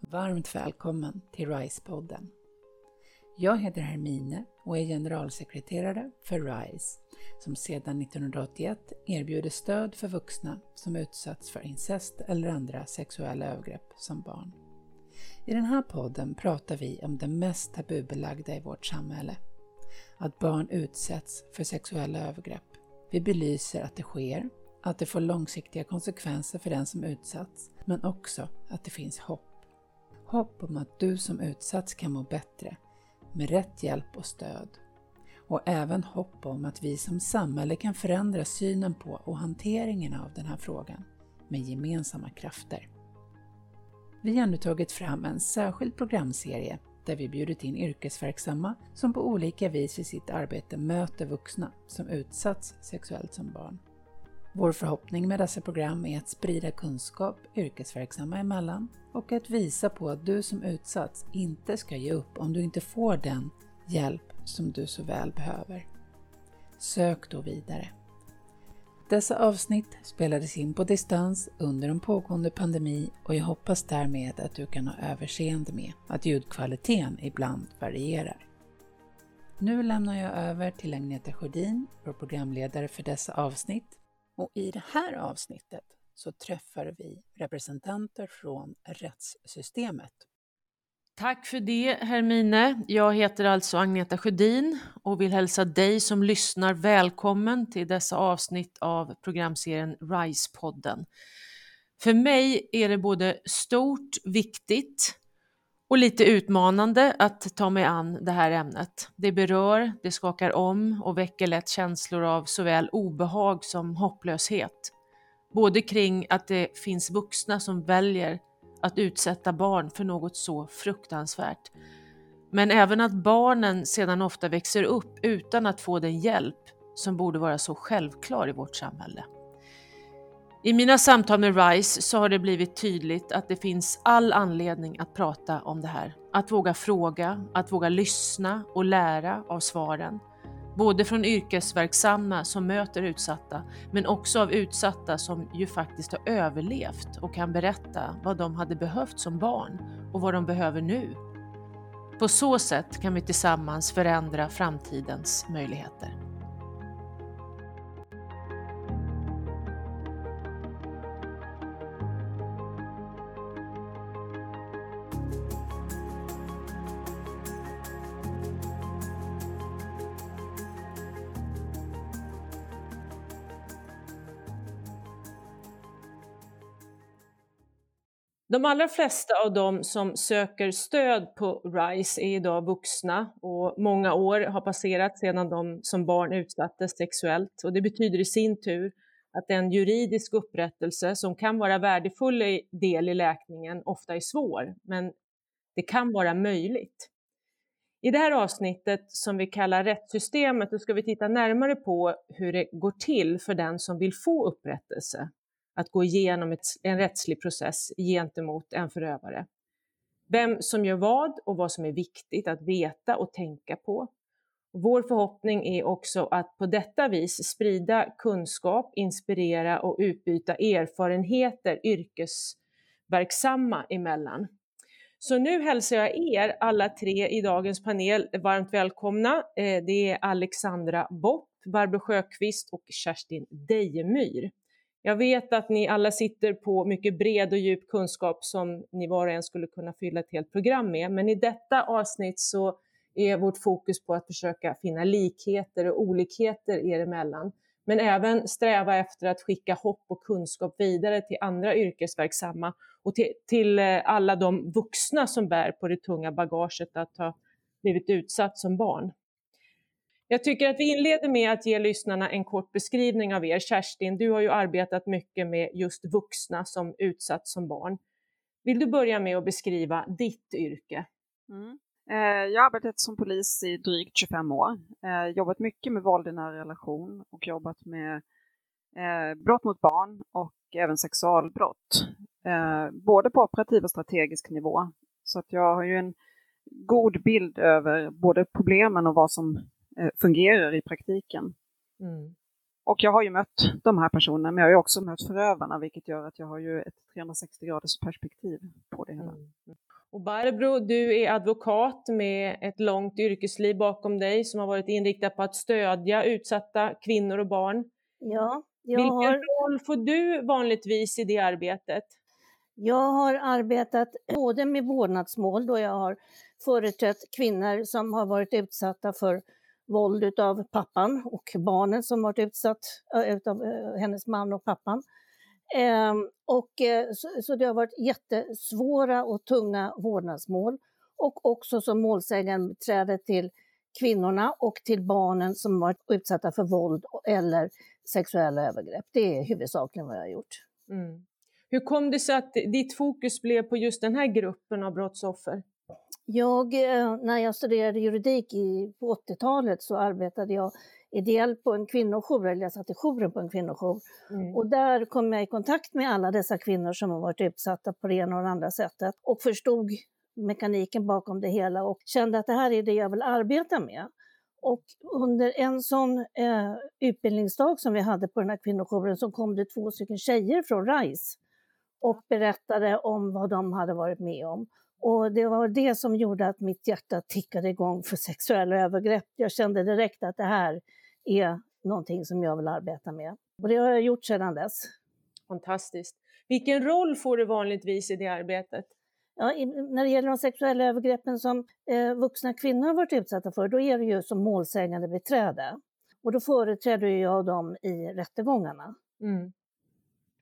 Varmt välkommen till RISE-podden. Jag heter Hermine och är generalsekreterare för RISE som sedan 1981 erbjuder stöd för vuxna som utsatts för incest eller andra sexuella övergrepp som barn. I den här podden pratar vi om det mest tabubelagda i vårt samhälle. Att barn utsätts för sexuella övergrepp. Vi belyser att det sker, att det får långsiktiga konsekvenser för den som utsatts, men också att det finns hopp. Hopp om att du som utsatts kan må bättre med rätt hjälp och stöd. Och även hopp om att vi som samhälle kan förändra synen på och hanteringen av den här frågan med gemensamma krafter. Vi har nu tagit fram en särskild programserie där vi bjudit in yrkesverksamma som på olika vis i sitt arbete möter vuxna som utsatts sexuellt som barn. Vår förhoppning med dessa program är att sprida kunskap yrkesverksamma emellan och att visa på att du som utsatts inte ska ge upp om du inte får den hjälp som du så väl behöver. Sök då vidare. Dessa avsnitt spelades in på distans under en pågående pandemi och jag hoppas därmed att du kan ha överseende med att ljudkvaliteten ibland varierar. Nu lämnar jag över till Agneta Sjödin, vår programledare för dessa avsnitt. Och i det här avsnittet så träffar vi representanter från rättssystemet. Tack för det Hermine. Jag heter alltså Agneta Sjödin och vill hälsa dig som lyssnar välkommen till dessa avsnitt av programserien RISE-podden. För mig är det både stort, viktigt och lite utmanande att ta mig an det här ämnet. Det berör, det skakar om och väcker lätt känslor av såväl obehag som hopplöshet. Både kring att det finns vuxna som väljer att utsätta barn för något så fruktansvärt. Men även att barnen sedan ofta växer upp utan att få den hjälp som borde vara så självklar i vårt samhälle. I mina samtal med RISE så har det blivit tydligt att det finns all anledning att prata om det här. Att våga fråga, att våga lyssna och lära av svaren. Både från yrkesverksamma som möter utsatta, men också av utsatta som ju faktiskt har överlevt och kan berätta vad de hade behövt som barn och vad de behöver nu. På så sätt kan vi tillsammans förändra framtidens möjligheter. De allra flesta av dem som söker stöd på RISE är idag vuxna och många år har passerat sedan de som barn utsattes sexuellt och det betyder i sin tur att en juridisk upprättelse som kan vara värdefull del i läkningen ofta är svår, men det kan vara möjligt. I det här avsnittet som vi kallar rättssystemet, då ska vi titta närmare på hur det går till för den som vill få upprättelse att gå igenom ett, en rättslig process gentemot en förövare. Vem som gör vad och vad som är viktigt att veta och tänka på. Vår förhoppning är också att på detta vis sprida kunskap, inspirera och utbyta erfarenheter yrkesverksamma emellan. Så nu hälsar jag er alla tre i dagens panel varmt välkomna. Eh, det är Alexandra Bopp, Barbro Sjöqvist och Kerstin Dejemyr. Jag vet att ni alla sitter på mycket bred och djup kunskap som ni var och en skulle kunna fylla ett helt program med, men i detta avsnitt så är vårt fokus på att försöka finna likheter och olikheter er emellan, men även sträva efter att skicka hopp och kunskap vidare till andra yrkesverksamma och till, till eh, alla de vuxna som bär på det tunga bagaget att ha blivit utsatt som barn. Jag tycker att vi inleder med att ge lyssnarna en kort beskrivning av er. Kerstin, du har ju arbetat mycket med just vuxna som utsatts som barn. Vill du börja med att beskriva ditt yrke? Mm. Eh, jag har arbetat som polis i drygt 25 år. Eh, jobbat mycket med våld i nära relation och jobbat med eh, brott mot barn och även sexualbrott. Både på operativ och strategisk nivå. Så att jag har ju en god bild över både problemen och vad som fungerar i praktiken. Mm. Och jag har ju mött de här personerna, men jag har ju också mött förövarna, vilket gör att jag har ju ett 360 graders perspektiv på det hela. Mm. Och Barbro, du är advokat med ett långt yrkesliv bakom dig som har varit inriktat på att stödja utsatta kvinnor och barn. Ja, jag Vilken har, roll får du vanligtvis i det arbetet? jag har arbetat både med vårdnadsmål då jag har företrätt kvinnor som har varit utsatta för våld av pappan och barnen som varit utsatt eh, av eh, hennes man och pappan. Ehm, och, eh, så, så det har varit jättesvåra och tunga vårdnadsmål och också som målsägandebiträde till kvinnorna och till barnen som varit utsatta för våld eller sexuella övergrepp. Det är huvudsakligen vad jag har gjort. Mm. Hur kom det sig att ditt fokus blev på just den här gruppen av brottsoffer? Jag, eh, när jag studerade juridik i, på 80-talet så arbetade jag ideellt på en kvinnojour, eller jag satt i jouren på en kvinnojour. Mm. Och där kom jag i kontakt med alla dessa kvinnor som har varit utsatta på det ena och det andra sättet och förstod mekaniken bakom det hela och kände att det här är det jag vill arbeta med. Och under en sån eh, utbildningsdag som vi hade på den här kvinnojouren så kom det två stycken tjejer från RISE och berättade om vad de hade varit med om. Och det var det som gjorde att mitt hjärta tickade igång för sexuella övergrepp. Jag kände direkt att det här är någonting som jag vill arbeta med. Och det har jag gjort sedan dess. Fantastiskt. Vilken roll får du vanligtvis i det arbetet? Ja, i, när det gäller de sexuella övergreppen som eh, vuxna kvinnor har varit utsatta för, då är det ju som målsägande beträde. Och då företräder jag dem i rättegångarna. Mm.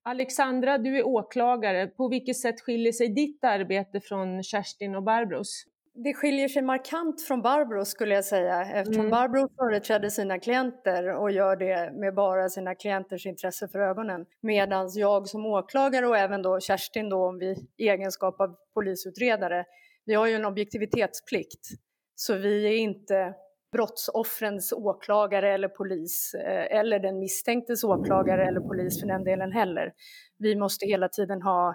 Alexandra, du är åklagare. På vilket sätt skiljer sig ditt arbete från Kerstin och Barbros? Det skiljer sig markant från Barbro skulle jag säga eftersom mm. Barbro företräder sina klienter och gör det med bara sina klienters intresse för ögonen. Medan jag som åklagare och även då Kerstin då om vi egenskap av polisutredare, vi har ju en objektivitetsplikt. Så vi är inte brottsoffrens åklagare eller polis eh, eller den misstänktes åklagare eller polis för den delen heller. Vi måste hela tiden ha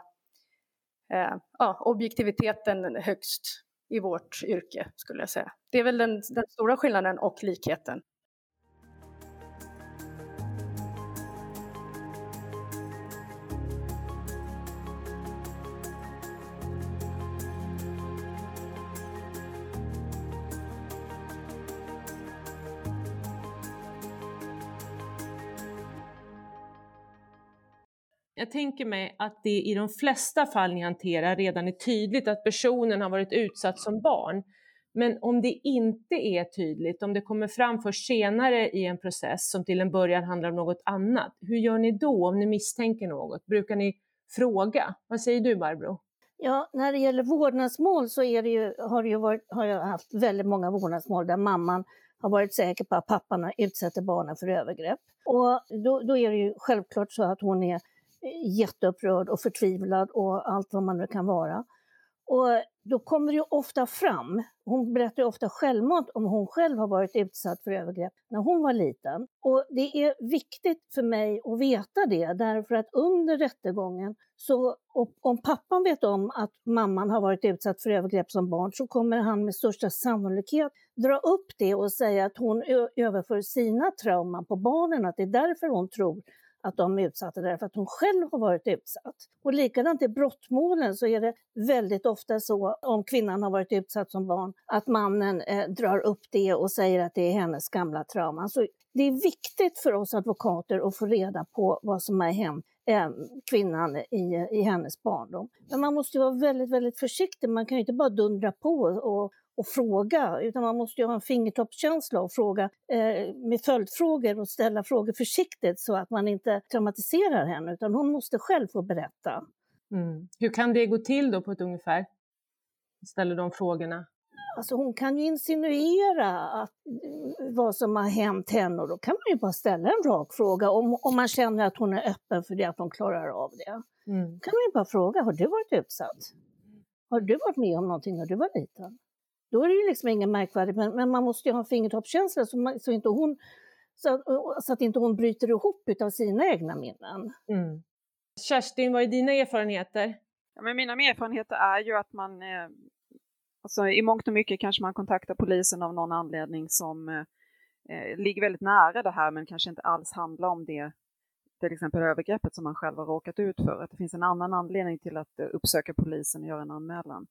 eh, ja, objektiviteten högst i vårt yrke skulle jag säga. Det är väl den, den stora skillnaden och likheten. Jag tänker mig att det i de flesta fall ni hanterar redan är tydligt att personen har varit utsatt som barn. Men om det inte är tydligt, om det kommer fram först senare i en process som till en början handlar om något annat, hur gör ni då om ni misstänker något? Brukar ni fråga? Vad säger du Barbro? Ja, när det gäller vårdnadsmål så är det ju, har, det ju varit, har jag haft väldigt många vårdnadsmål där mamman har varit säker på att pappan utsätter barnen för övergrepp. Och då, då är det ju självklart så att hon är jätteupprörd och förtvivlad och allt vad man nu kan vara. Och då kommer det ofta fram, hon berättar ofta självmant om hon själv har varit utsatt för övergrepp när hon var liten. Och det är viktigt för mig att veta det därför att under rättegången, så om pappan vet om att mamman har varit utsatt för övergrepp som barn så kommer han med största sannolikhet dra upp det och säga att hon överför sina trauman på barnen, att det är därför hon tror att de är utsatta därför att hon själv har varit utsatt. Och likadant i brottmålen så är det väldigt ofta så, om kvinnan har varit utsatt som barn, att mannen eh, drar upp det och säger att det är hennes gamla trauma. Så det är viktigt för oss advokater att få reda på vad som har hänt eh, kvinnan i, i hennes barndom. Men man måste vara väldigt, väldigt försiktig. Man kan ju inte bara dundra på och, och fråga, utan man måste ju ha en fingertoppskänsla och fråga eh, med följdfrågor och ställa frågor försiktigt så att man inte traumatiserar henne, utan hon måste själv få berätta. Mm. Hur kan det gå till då på ett ungefär? Ställer de frågorna. Alltså hon kan ju insinuera att, eh, vad som har hänt henne och då kan man ju bara ställa en rak fråga om, om man känner att hon är öppen för det, att hon klarar av det. Mm. kan man ju bara fråga, har du varit utsatt? Har du varit med om någonting när du var liten? Då är det ju liksom inget märkvärdigt, men, men man måste ju ha en fingertoppskänsla så, så, inte hon, så, så, att inte hon bryter ihop av sina egna minnen. Mm. Kerstin, vad är dina erfarenheter? Ja, men mina erfarenheter är ju att man eh, alltså, i mångt och mycket kanske man kontaktar polisen av någon anledning som eh, eh, ligger väldigt nära det här men kanske inte alls handlar om det till exempel övergreppet som man själv har råkat ut för. Att det finns en annan anledning till att eh, uppsöka polisen och göra en anmälan.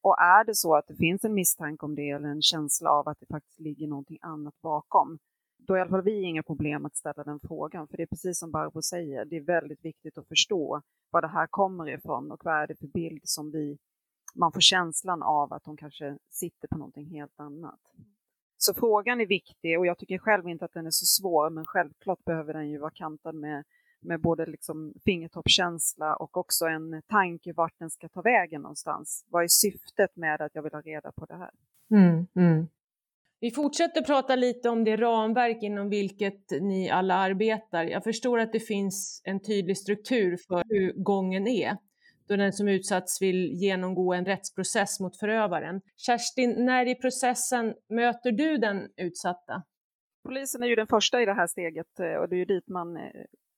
Och är det så att det finns en misstanke om det eller en känsla av att det faktiskt ligger någonting annat bakom, då är i alla fall vi inga problem att ställa den frågan. För det är precis som Barbro säger, det är väldigt viktigt att förstå var det här kommer ifrån och vad är det för bild som vi, man får känslan av att de kanske sitter på någonting helt annat. Så frågan är viktig och jag tycker själv inte att den är så svår, men självklart behöver den ju vara kantad med, med både liksom fingertoppskänsla och också en tanke vart den ska ta vägen någonstans. Vad är syftet med att jag vill ha reda på det här? Mm, mm. Vi fortsätter prata lite om det ramverk inom vilket ni alla arbetar. Jag förstår att det finns en tydlig struktur för hur gången är då den som utsatts vill genomgå en rättsprocess mot förövaren. Kerstin, när i processen möter du den utsatta? Polisen är ju den första i det här steget eh, och det är ju dit man eh,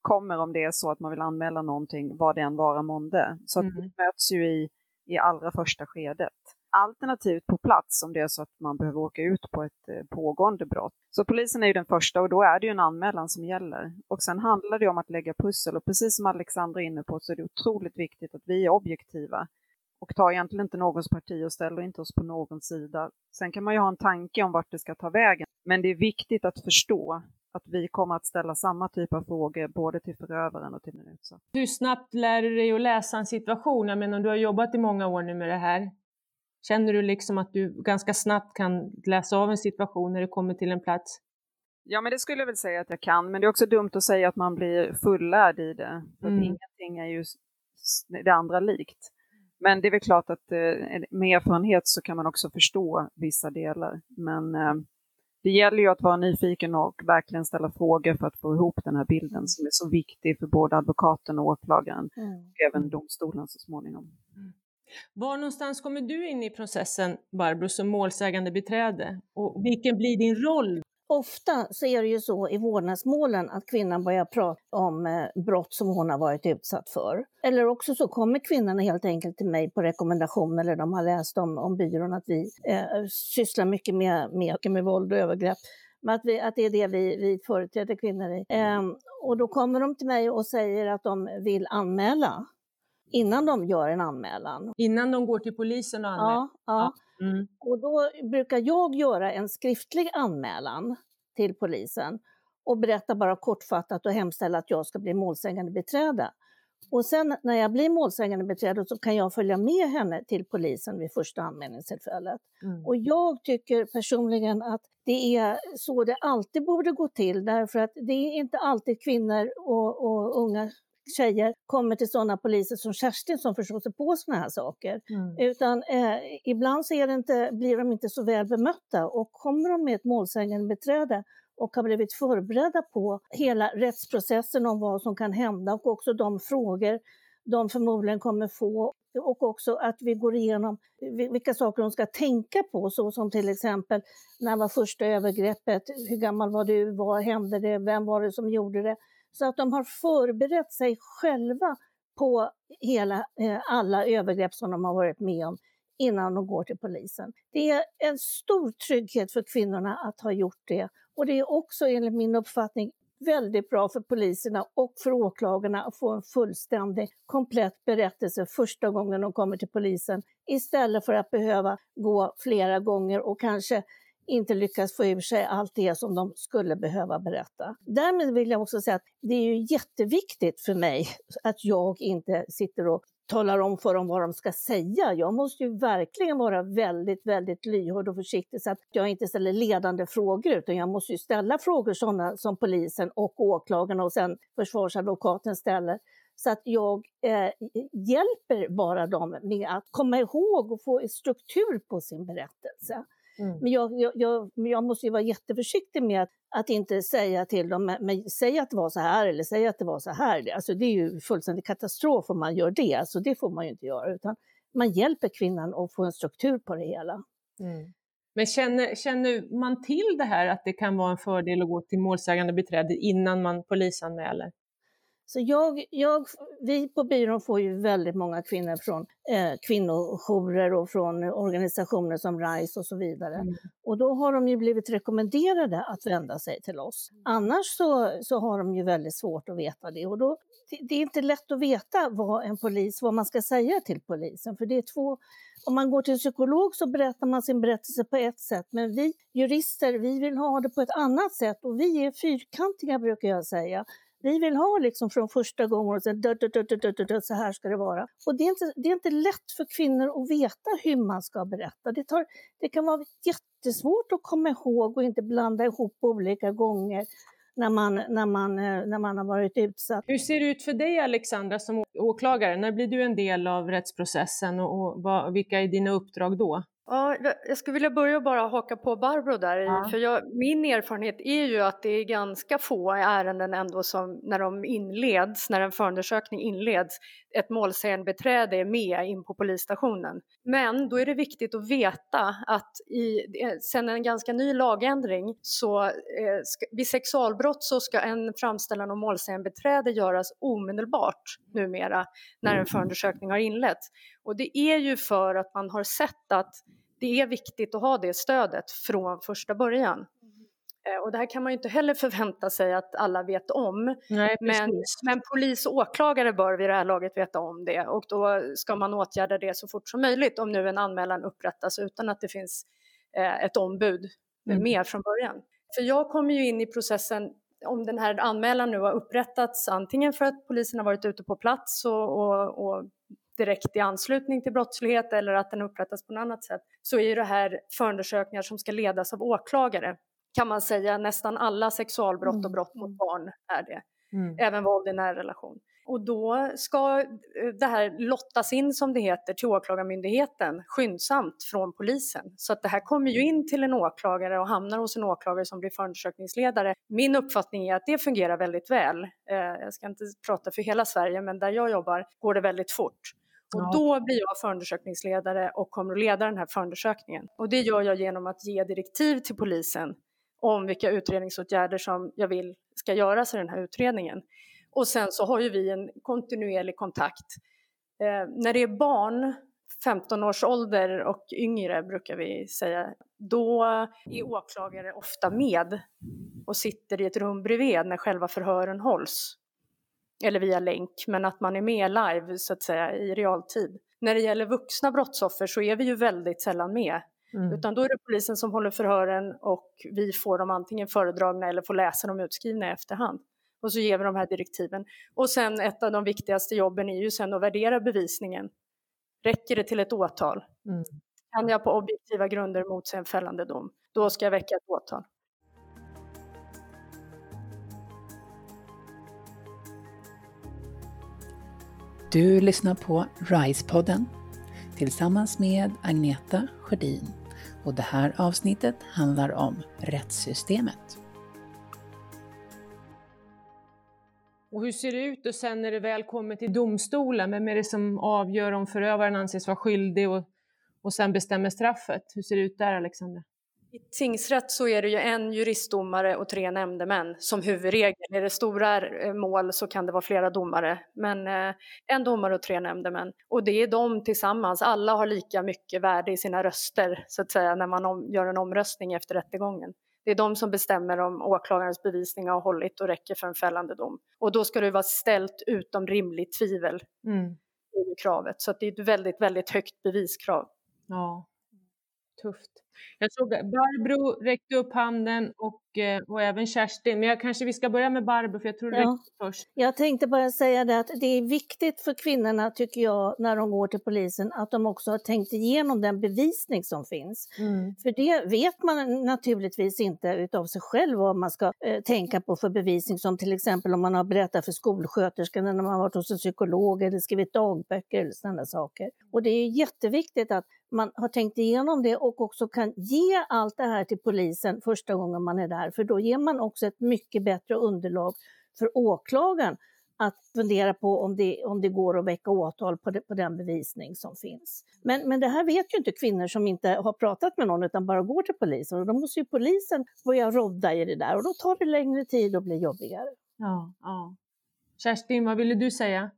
kommer om det är så att man vill anmäla någonting, vad det än vara månde. Så mm. att vi möts ju i, i allra första skedet alternativt på plats om det är så att man behöver åka ut på ett eh, pågående brott. Så polisen är ju den första och då är det ju en anmälan som gäller. Och sen handlar det om att lägga pussel och precis som Alexandra är inne på så är det otroligt viktigt att vi är objektiva och tar egentligen inte någons parti och ställer inte oss på någon sida. Sen kan man ju ha en tanke om vart det ska ta vägen, men det är viktigt att förstå att vi kommer att ställa samma typ av frågor både till förövaren och till den utsatta. Hur snabbt lär du dig att läsa en situation? Jag menar, du har jobbat i många år nu med det här. Känner du liksom att du ganska snabbt kan läsa av en situation när du kommer till en plats? Ja, men det skulle jag väl säga att jag kan, men det är också dumt att säga att man blir fullärd i det. För mm. ingenting är ju det andra likt. Men det är väl klart att eh, med erfarenhet så kan man också förstå vissa delar. Men eh, det gäller ju att vara nyfiken och verkligen ställa frågor för att få ihop den här bilden som är så viktig för både advokaten och åklagaren mm. och även domstolen så småningom. Mm. Var någonstans kommer du in i processen, Barbro, som målsägande beträde? Och vilken blir din roll? Ofta så är det ju så i vårdnadsmålen att kvinnan börjar prata om eh, brott som hon har varit utsatt för. Eller också så kommer kvinnan helt enkelt till mig på rekommendation eller de har läst om, om byrån att vi eh, sysslar mycket med, med, med våld och övergrepp. Men att, vi, att det är det vi, vi företräder kvinnor i. Eh, och då kommer de till mig och säger att de vill anmäla innan de gör en anmälan. Innan de går till polisen och anmäler? Ja. ja. ja. Mm. Och då brukar jag göra en skriftlig anmälan till polisen och berätta bara kortfattat och hemställa att jag ska bli målsägande beträde. Och sen när jag blir målsägande beträde så kan jag följa med henne till polisen vid första anmälningstillfället. Mm. Och jag tycker personligen att det är så det alltid borde gå till därför att det är inte alltid kvinnor och, och unga tjejer kommer till sådana poliser som Kerstin som förstår sig på sådana här saker. Mm. Utan eh, ibland så inte, blir de inte så väl bemötta och kommer de med ett målsägande beträde och har blivit förberedda på hela rättsprocessen om vad som kan hända och också de frågor de förmodligen kommer få och också att vi går igenom vilka saker de ska tänka på, så som till exempel när var första övergreppet, hur gammal var du, vad hände det, vem var det som gjorde det? Så att de har förberett sig själva på hela, eh, alla övergrepp som de har varit med om innan de går till polisen. Det är en stor trygghet för kvinnorna att ha gjort det och det är också enligt min uppfattning väldigt bra för poliserna och för åklagarna att få en fullständig, komplett berättelse första gången de kommer till polisen istället för att behöva gå flera gånger och kanske inte lyckas få ur sig allt det som de skulle behöva berätta. Därmed vill jag också säga att det är ju jätteviktigt för mig att jag inte sitter och talar om för dem vad de ska säga. Jag måste ju verkligen vara väldigt, väldigt lyhörd och försiktig så att jag inte ställer ledande frågor utan jag måste ju ställa frågor sådana som polisen och åklagarna och sen försvarsadvokaten ställer. Så att jag eh, hjälper bara dem med att komma ihåg och få struktur på sin berättelse. Mm. Men jag, jag, jag, jag, måste ju vara jätteförsiktig med att, att inte säga till dem, men säg att det var så här eller säg att det var så här. Alltså, det är ju fullständig katastrof om man gör det, alltså, det får man ju inte göra. Utan man hjälper kvinnan att få en struktur på det hela. Mm. Men känner, känner man till det här att det kan vara en fördel att gå till målsägande beträde innan man polisanmäler? Så jag, jag, vi på byrån får ju väldigt många kvinnor från eh, kvinnojourer och från organisationer som RISE och så vidare. Mm. Och då har de ju blivit rekommenderade att vända sig till oss. Annars så, så har de ju väldigt svårt att veta det. Och då, det, det är inte lätt att veta vad en polis, vad man ska säga till polisen. För det är två, om man går till en psykolog så berättar man sin berättelse på ett sätt. Men vi jurister, vi vill ha det på ett annat sätt. Och vi är fyrkantiga brukar jag säga. Vi vill ha liksom från första gången och sen dö, dö, dö, så här ska det vara. Och det är, inte, det är inte lätt för kvinnor att veta hur man ska berätta. Det, tar, det kan vara jättesvårt att komma ihåg och inte blanda ihop olika gånger när man, när, man, eh, när man har varit utsatt. Hur ser det ut för dig Alexandra som åklagare? När blir du en del av rättsprocessen och, och vad, vilka är dina uppdrag då? Ja, jag skulle vilja börja bara haka på Barbro där. Ja. För jag, min erfarenhet är ju att det är ganska få ärenden ändå som när de inleds, när en förundersökning inleds, ett målsägandebiträde är med in på polisstationen. Men då är det viktigt att veta att i, sen en ganska ny lagändring så eh, ska, vid sexualbrott så ska en framställan om målsägandebiträde göras omedelbart numera när en förundersökning har inletts. Och det är ju för att man har sett att det är viktigt att ha det stödet från första början. Mm. Och det här kan man ju inte heller förvänta sig att alla vet om. Nej, men, men, polis och åklagare bör vid det här laget veta om det och då ska man åtgärda det så fort som möjligt om nu en anmälan upprättas utan att det finns eh, ett ombud mm. med från början. För jag kommer ju in i processen om den här anmälan nu har upprättats antingen för att polisen har varit ute på plats och, och, och direkt i anslutning till brottslighet eller att den upprättas på något annat sätt, så är det här förundersökningar som ska ledas av åklagare. Kan man säga nästan alla sexualbrott och mm. brott mot barn är det. Mm. Även våld i nära relation. Och då ska eh, det här lottas in, som det heter, till Åklagarmyndigheten skyndsamt från polisen. Så att det här kommer ju in till en åklagare och hamnar hos en åklagare som blir förundersökningsledare. Min uppfattning är att det fungerar väldigt väl. Eh, jag ska inte prata för hela Sverige, men där jag jobbar går det väldigt fort. Och ja. då blir jag förundersökningsledare och kommer att leda den här förundersökningen. Och det gör jag genom att ge direktiv till polisen om vilka utredningsåtgärder som jag vill ska göras i den här utredningen. Och sen så har ju vi en kontinuerlig kontakt. Eh, när det är barn, 15 års ålder och yngre brukar vi säga, då är åklagare ofta med och sitter i ett rum bredvid när själva förhören hålls eller via länk, men att man är med live så att säga i realtid. När det gäller vuxna brottsoffer så är vi ju väldigt sällan med. Mm. Utan då är det polisen som håller förhören och vi får dem antingen föredragna eller får läsa dem utskrivna i efterhand. Och så ger vi de här direktiven. Och sen ett av de viktigaste jobben är ju sen att värdera bevisningen. Räcker det till ett åtal? Mm. Kan jag på objektiva grunder motse en fällande dom? Då ska jag väcka ett åtal. Du lyssnar på RISE-podden tillsammans med Agneta Sjödin och det här avsnittet handlar om rättssystemet. Och hur ser det ut och sen när det väl kommer till domstolen? Vem är det som avgör om förövaren anses vara skyldig och, och sen bestämmer straffet? Hur ser det ut där, Alexander? I tingsrätt så är det ju en juristdomare och tre nämndemän som huvudregel. Är det stora eh, mål så kan det vara flera domare, men eh, en domare och tre nämndemän. Och det är de tillsammans, alla har lika mycket värde i sina röster så att säga när man gör en omröstning efter rättegången. Det är de som bestämmer om åklagarens bevisning har hållit och räcker för en fällande dom. Och då ska det vara ställt utom rimligt tvivel mm. kravet. Så det är ett väldigt, väldigt högt beviskrav. Ja, tufft. Jag såg Barbro räckte upp handen och, och även Kerstin, men jag kanske vi ska börja med Barbro för jag tror ja. först. Jag tänkte bara säga det att det är viktigt för kvinnorna, tycker jag, när de går till polisen, att de också har tänkt igenom den bevisning som finns. Mm. För det vet man naturligtvis inte utav sig själv vad man ska eh, tänka på för bevisning, som till exempel om man har berättat för skolsköterskan när man har varit hos en psykolog eller skrivit dagböcker eller sådana saker. Och det är jätteviktigt att man har tänkt igenom det och också kan ge allt det här till polisen första gången man är där, för då ger man också ett mycket bättre underlag för åklagaren att fundera på om det, om det går att väcka åtal på, det, på den bevisning som finns. Men, men det här vet ju inte kvinnor som inte har pratat med någon utan bara går till polisen och då måste ju polisen börja rodda i det där och då tar det längre tid och blir jobbigare. Ja, ja. Kerstin, vad ville du säga?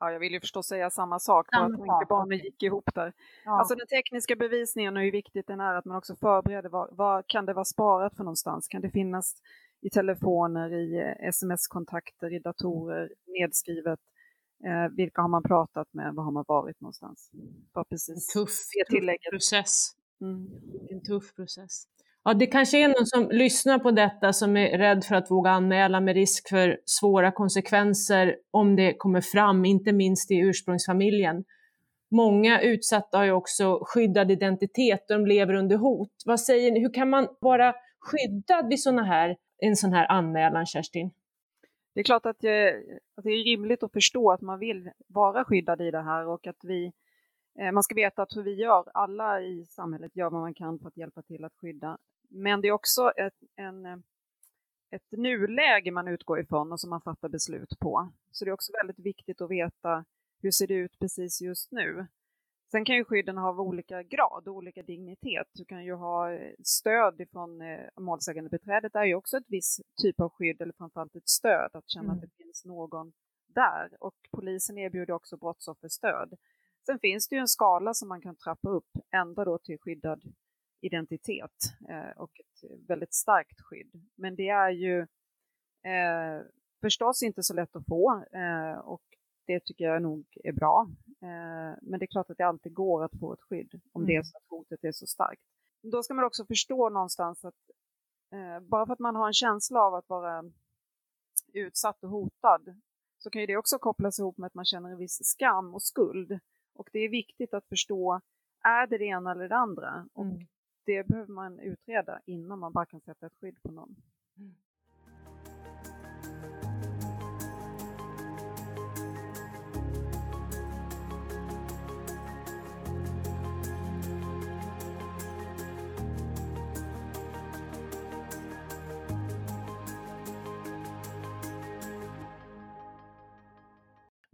Ja, jag vill ju förstås säga samma sak, bara att barnen gick ihop där. Ja. Alltså den tekniska bevisningen och hur viktigt den är att man också förbereder vad, vad kan det vara sparat för någonstans? Kan det finnas i telefoner, i eh, sms-kontakter, i datorer, nedskrivet? Eh, vilka har man pratat med? Var har man varit någonstans? Bara precis tuff, tuff process. Mm. En tuff process. Ja, det kanske är någon som lyssnar på detta som är rädd för att våga anmäla med risk för svåra konsekvenser om det kommer fram, inte minst i ursprungsfamiljen. Många utsatta har ju också skyddad identitet och de lever under hot. Vad säger ni, hur kan man vara skyddad vid såna här, en sån här anmälan, Kerstin? Det är klart att det, att det är rimligt att förstå att man vill vara skyddad i det här och att vi man ska veta att hur vi gör, alla i samhället gör vad man kan för att hjälpa till att skydda men det är också ett, en, ett nuläge man utgår ifrån och som man fattar beslut på. Så det är också väldigt viktigt att veta hur ser det ut precis just nu. Sen kan ju skydden ha olika grad och olika dignitet. Du kan ju ha stöd ifrån eh, målsägandebiträdet är ju också ett viss typ av skydd eller framförallt ett stöd, att känna mm. att det finns någon där. Och polisen erbjuder också brottsofferstöd. Sen finns det ju en skala som man kan trappa upp ända då till skyddad identitet eh, och ett väldigt starkt skydd. Men det är ju eh, förstås inte så lätt att få eh, och det tycker jag nog är bra. Eh, men det är klart att det alltid går att få ett skydd om mm. det är så att hotet är så starkt. Då ska man också förstå någonstans att eh, bara för att man har en känsla av att vara utsatt och hotad så kan ju det också kopplas ihop med att man känner en viss skam och skuld. Och det är viktigt att förstå, är det det ena eller det andra? Och mm det behöver man utreda innan man bara kan sätta ett skydd på någon. Mm.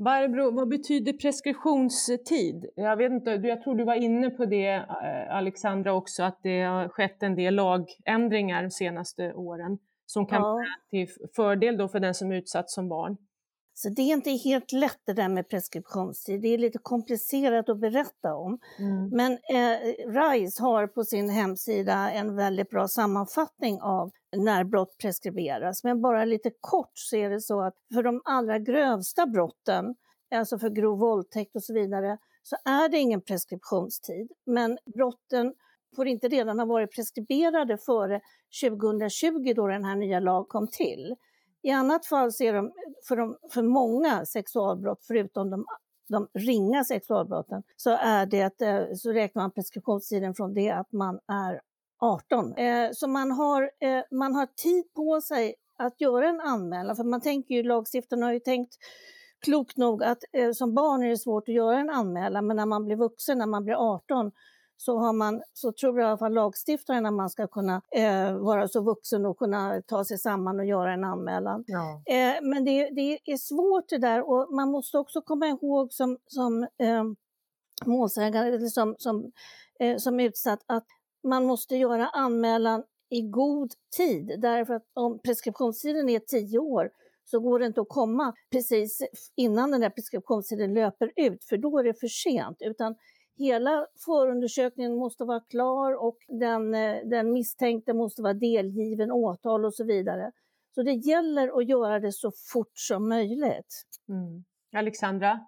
Barbro, vad betyder preskriptionstid? Jag, vet inte, jag tror du var inne på det, eh, Alexandra, också, att det har skett en del lagändringar de senaste åren som kan ja. vara till fördel då för den som är utsatt som barn. Så det är inte helt lätt det där med preskriptionstid. Det är lite komplicerat att berätta om. Mm. Men eh, RISE har på sin hemsida en väldigt bra sammanfattning av när brott preskriberas. Men bara lite kort så är det så att för de allra grövsta brotten, alltså för grov våldtäkt och så vidare, så är det ingen preskriptionstid. Men brotten får inte redan ha varit preskriberade före 2020 då den här nya lag kom till. I annat fall så är de för, de, för många sexualbrott, förutom de, de ringa sexualbrotten, så, är det, eh, så räknar man preskriptionstiden från det att man är 18. Eh, så man har, eh, man har tid på sig att göra en anmälan, för man tänker ju, lagstiftarna har ju tänkt klokt nog att eh, som barn är det svårt att göra en anmälan, men när man blir vuxen, när man blir 18, så, har man, så tror i alla fall lagstiftaren att man ska kunna eh, vara så vuxen och kunna ta sig samman och göra en anmälan. Ja. Eh, men det, det, är svårt det där och man måste också komma ihåg som, som eh, målsägare eller som, som, eh, som utsatt att man måste göra anmälan i god tid därför att om preskriptionstiden är tio år så går det inte att komma precis innan den där preskriptionstiden löper ut för då är det för sent. Utan Hela förundersökningen måste vara klar och den, eh, den misstänkte måste vara delgiven åtal och så vidare. Så det gäller att göra det så fort som möjligt. Mm. Alexandra?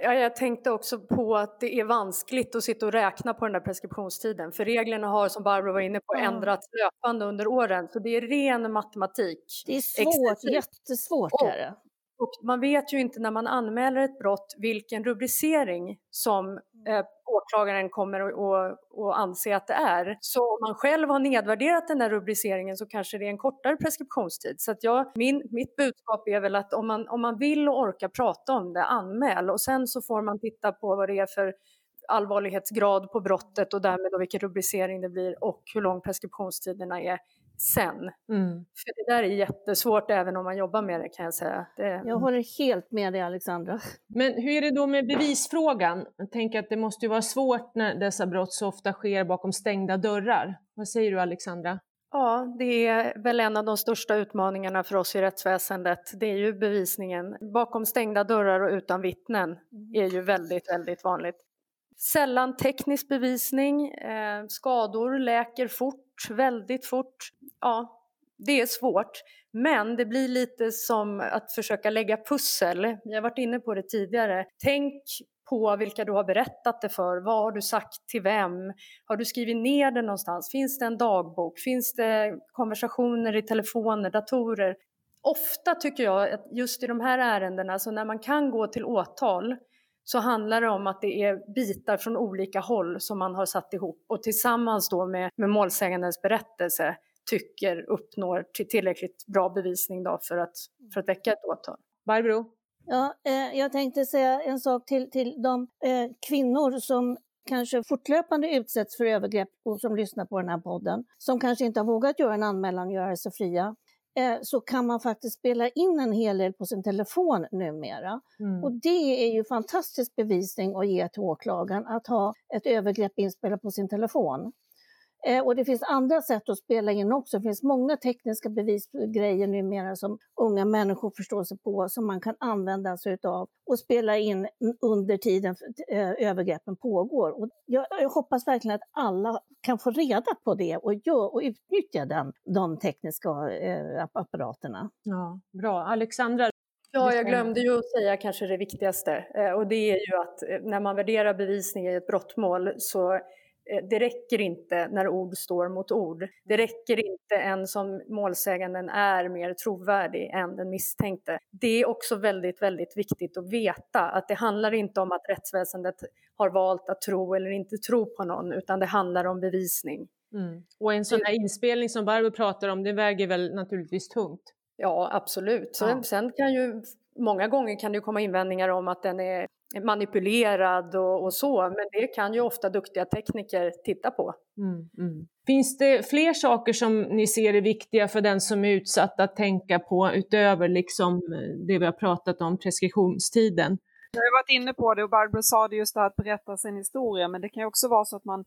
Ja, jag tänkte också på att det är vanskligt att sitta och räkna på den där preskriptionstiden. För reglerna har, som Barbro var inne på, mm. ändrats löpande under åren. Så det är ren matematik. Det är svårt, Exakt. jättesvårt är det. Och man vet ju inte när man anmäler ett brott vilken rubricering som eh, åklagaren kommer att anse att det är. Så om man själv har nedvärderat den där rubriceringen så kanske det är en kortare preskriptionstid. Så att jag, min, mitt budskap är väl att om man, om man vill och orkar prata om det, anmäl och sen så får man titta på vad det är för allvarlighetsgrad på brottet och därmed då vilken rubricering det blir och hur lång preskriptionstiderna är sen. Mm. För det där är jättesvårt även om man jobbar med det kan jag säga. Det... Jag håller helt med dig Alexandra. Men hur är det då med bevisfrågan? Jag tänker att det måste ju vara svårt när dessa brott så ofta sker bakom stängda dörrar. Vad säger du Alexandra? Ja, det är väl en av de största utmaningarna för oss i rättsväsendet. Det är ju bevisningen. Bakom stängda dörrar och utan vittnen är ju väldigt, väldigt vanligt. Sällan teknisk bevisning, eh, skador läker fort, väldigt fort. Ja, det är svårt. Men det blir lite som att försöka lägga pussel. Jag har varit inne på det tidigare. Tänk på vilka du har berättat det för. Vad har du sagt till vem? Har du skrivit ner det någonstans? Finns det en dagbok? Finns det konversationer i telefoner, datorer? Ofta tycker jag att just i de här ärendena, så när man kan gå till åtal så handlar det om att det är bitar från olika håll som man har satt ihop och tillsammans då med, med målsägandens berättelse tycker uppnår till tillräckligt bra bevisning då för, att, för att väcka ett åtal. Barbro? Ja, eh, jag tänkte säga en sak till, till de eh, kvinnor som kanske fortlöpande utsätts för övergrepp och som lyssnar på den här podden, som kanske inte har vågat göra en anmälan och göra sig fria, eh, så kan man faktiskt spela in en hel del på sin telefon numera. Mm. Och det är ju fantastisk bevisning att ge till åklagaren, att ha ett övergrepp inspelat på sin telefon. Eh, och det finns andra sätt att spela in också. Det finns många tekniska bevisgrejer numera som unga människor förstår sig på som man kan använda sig av och spela in under tiden eh, övergreppen pågår. Och jag, jag, hoppas verkligen att alla kan få reda på det och, gör, och utnyttja den, de tekniska eh, apparaterna. Ja, bra. Alexandra, Ja, jag glömde ju att säga kanske det viktigaste eh, och det är ju att när man värderar bevisning i ett brottmål så det räcker inte när ord står mot ord. Det räcker inte ens om målsäganden är mer trovärdig än den misstänkte. Det är också väldigt, väldigt viktigt att veta att det handlar inte om att rättsväsendet har valt att tro eller inte tro på någon, utan det handlar om bevisning. Mm. Och en sån här inspelning som Barbro pratar om, det väger väl naturligtvis tungt? Ja, absolut. Sen, ja. sen kan ju många gånger kan det komma invändningar om att den är manipulerad och, och, så, men det kan ju ofta duktiga tekniker titta på. Mm, mm. Finns det fler saker som ni ser är viktiga för den som är utsatt att tänka på utöver liksom det vi har pratat om, preskriptionstiden? Jag har varit inne på det och Barbro sa det just det här att berätta sin historia, men det kan ju också vara så att man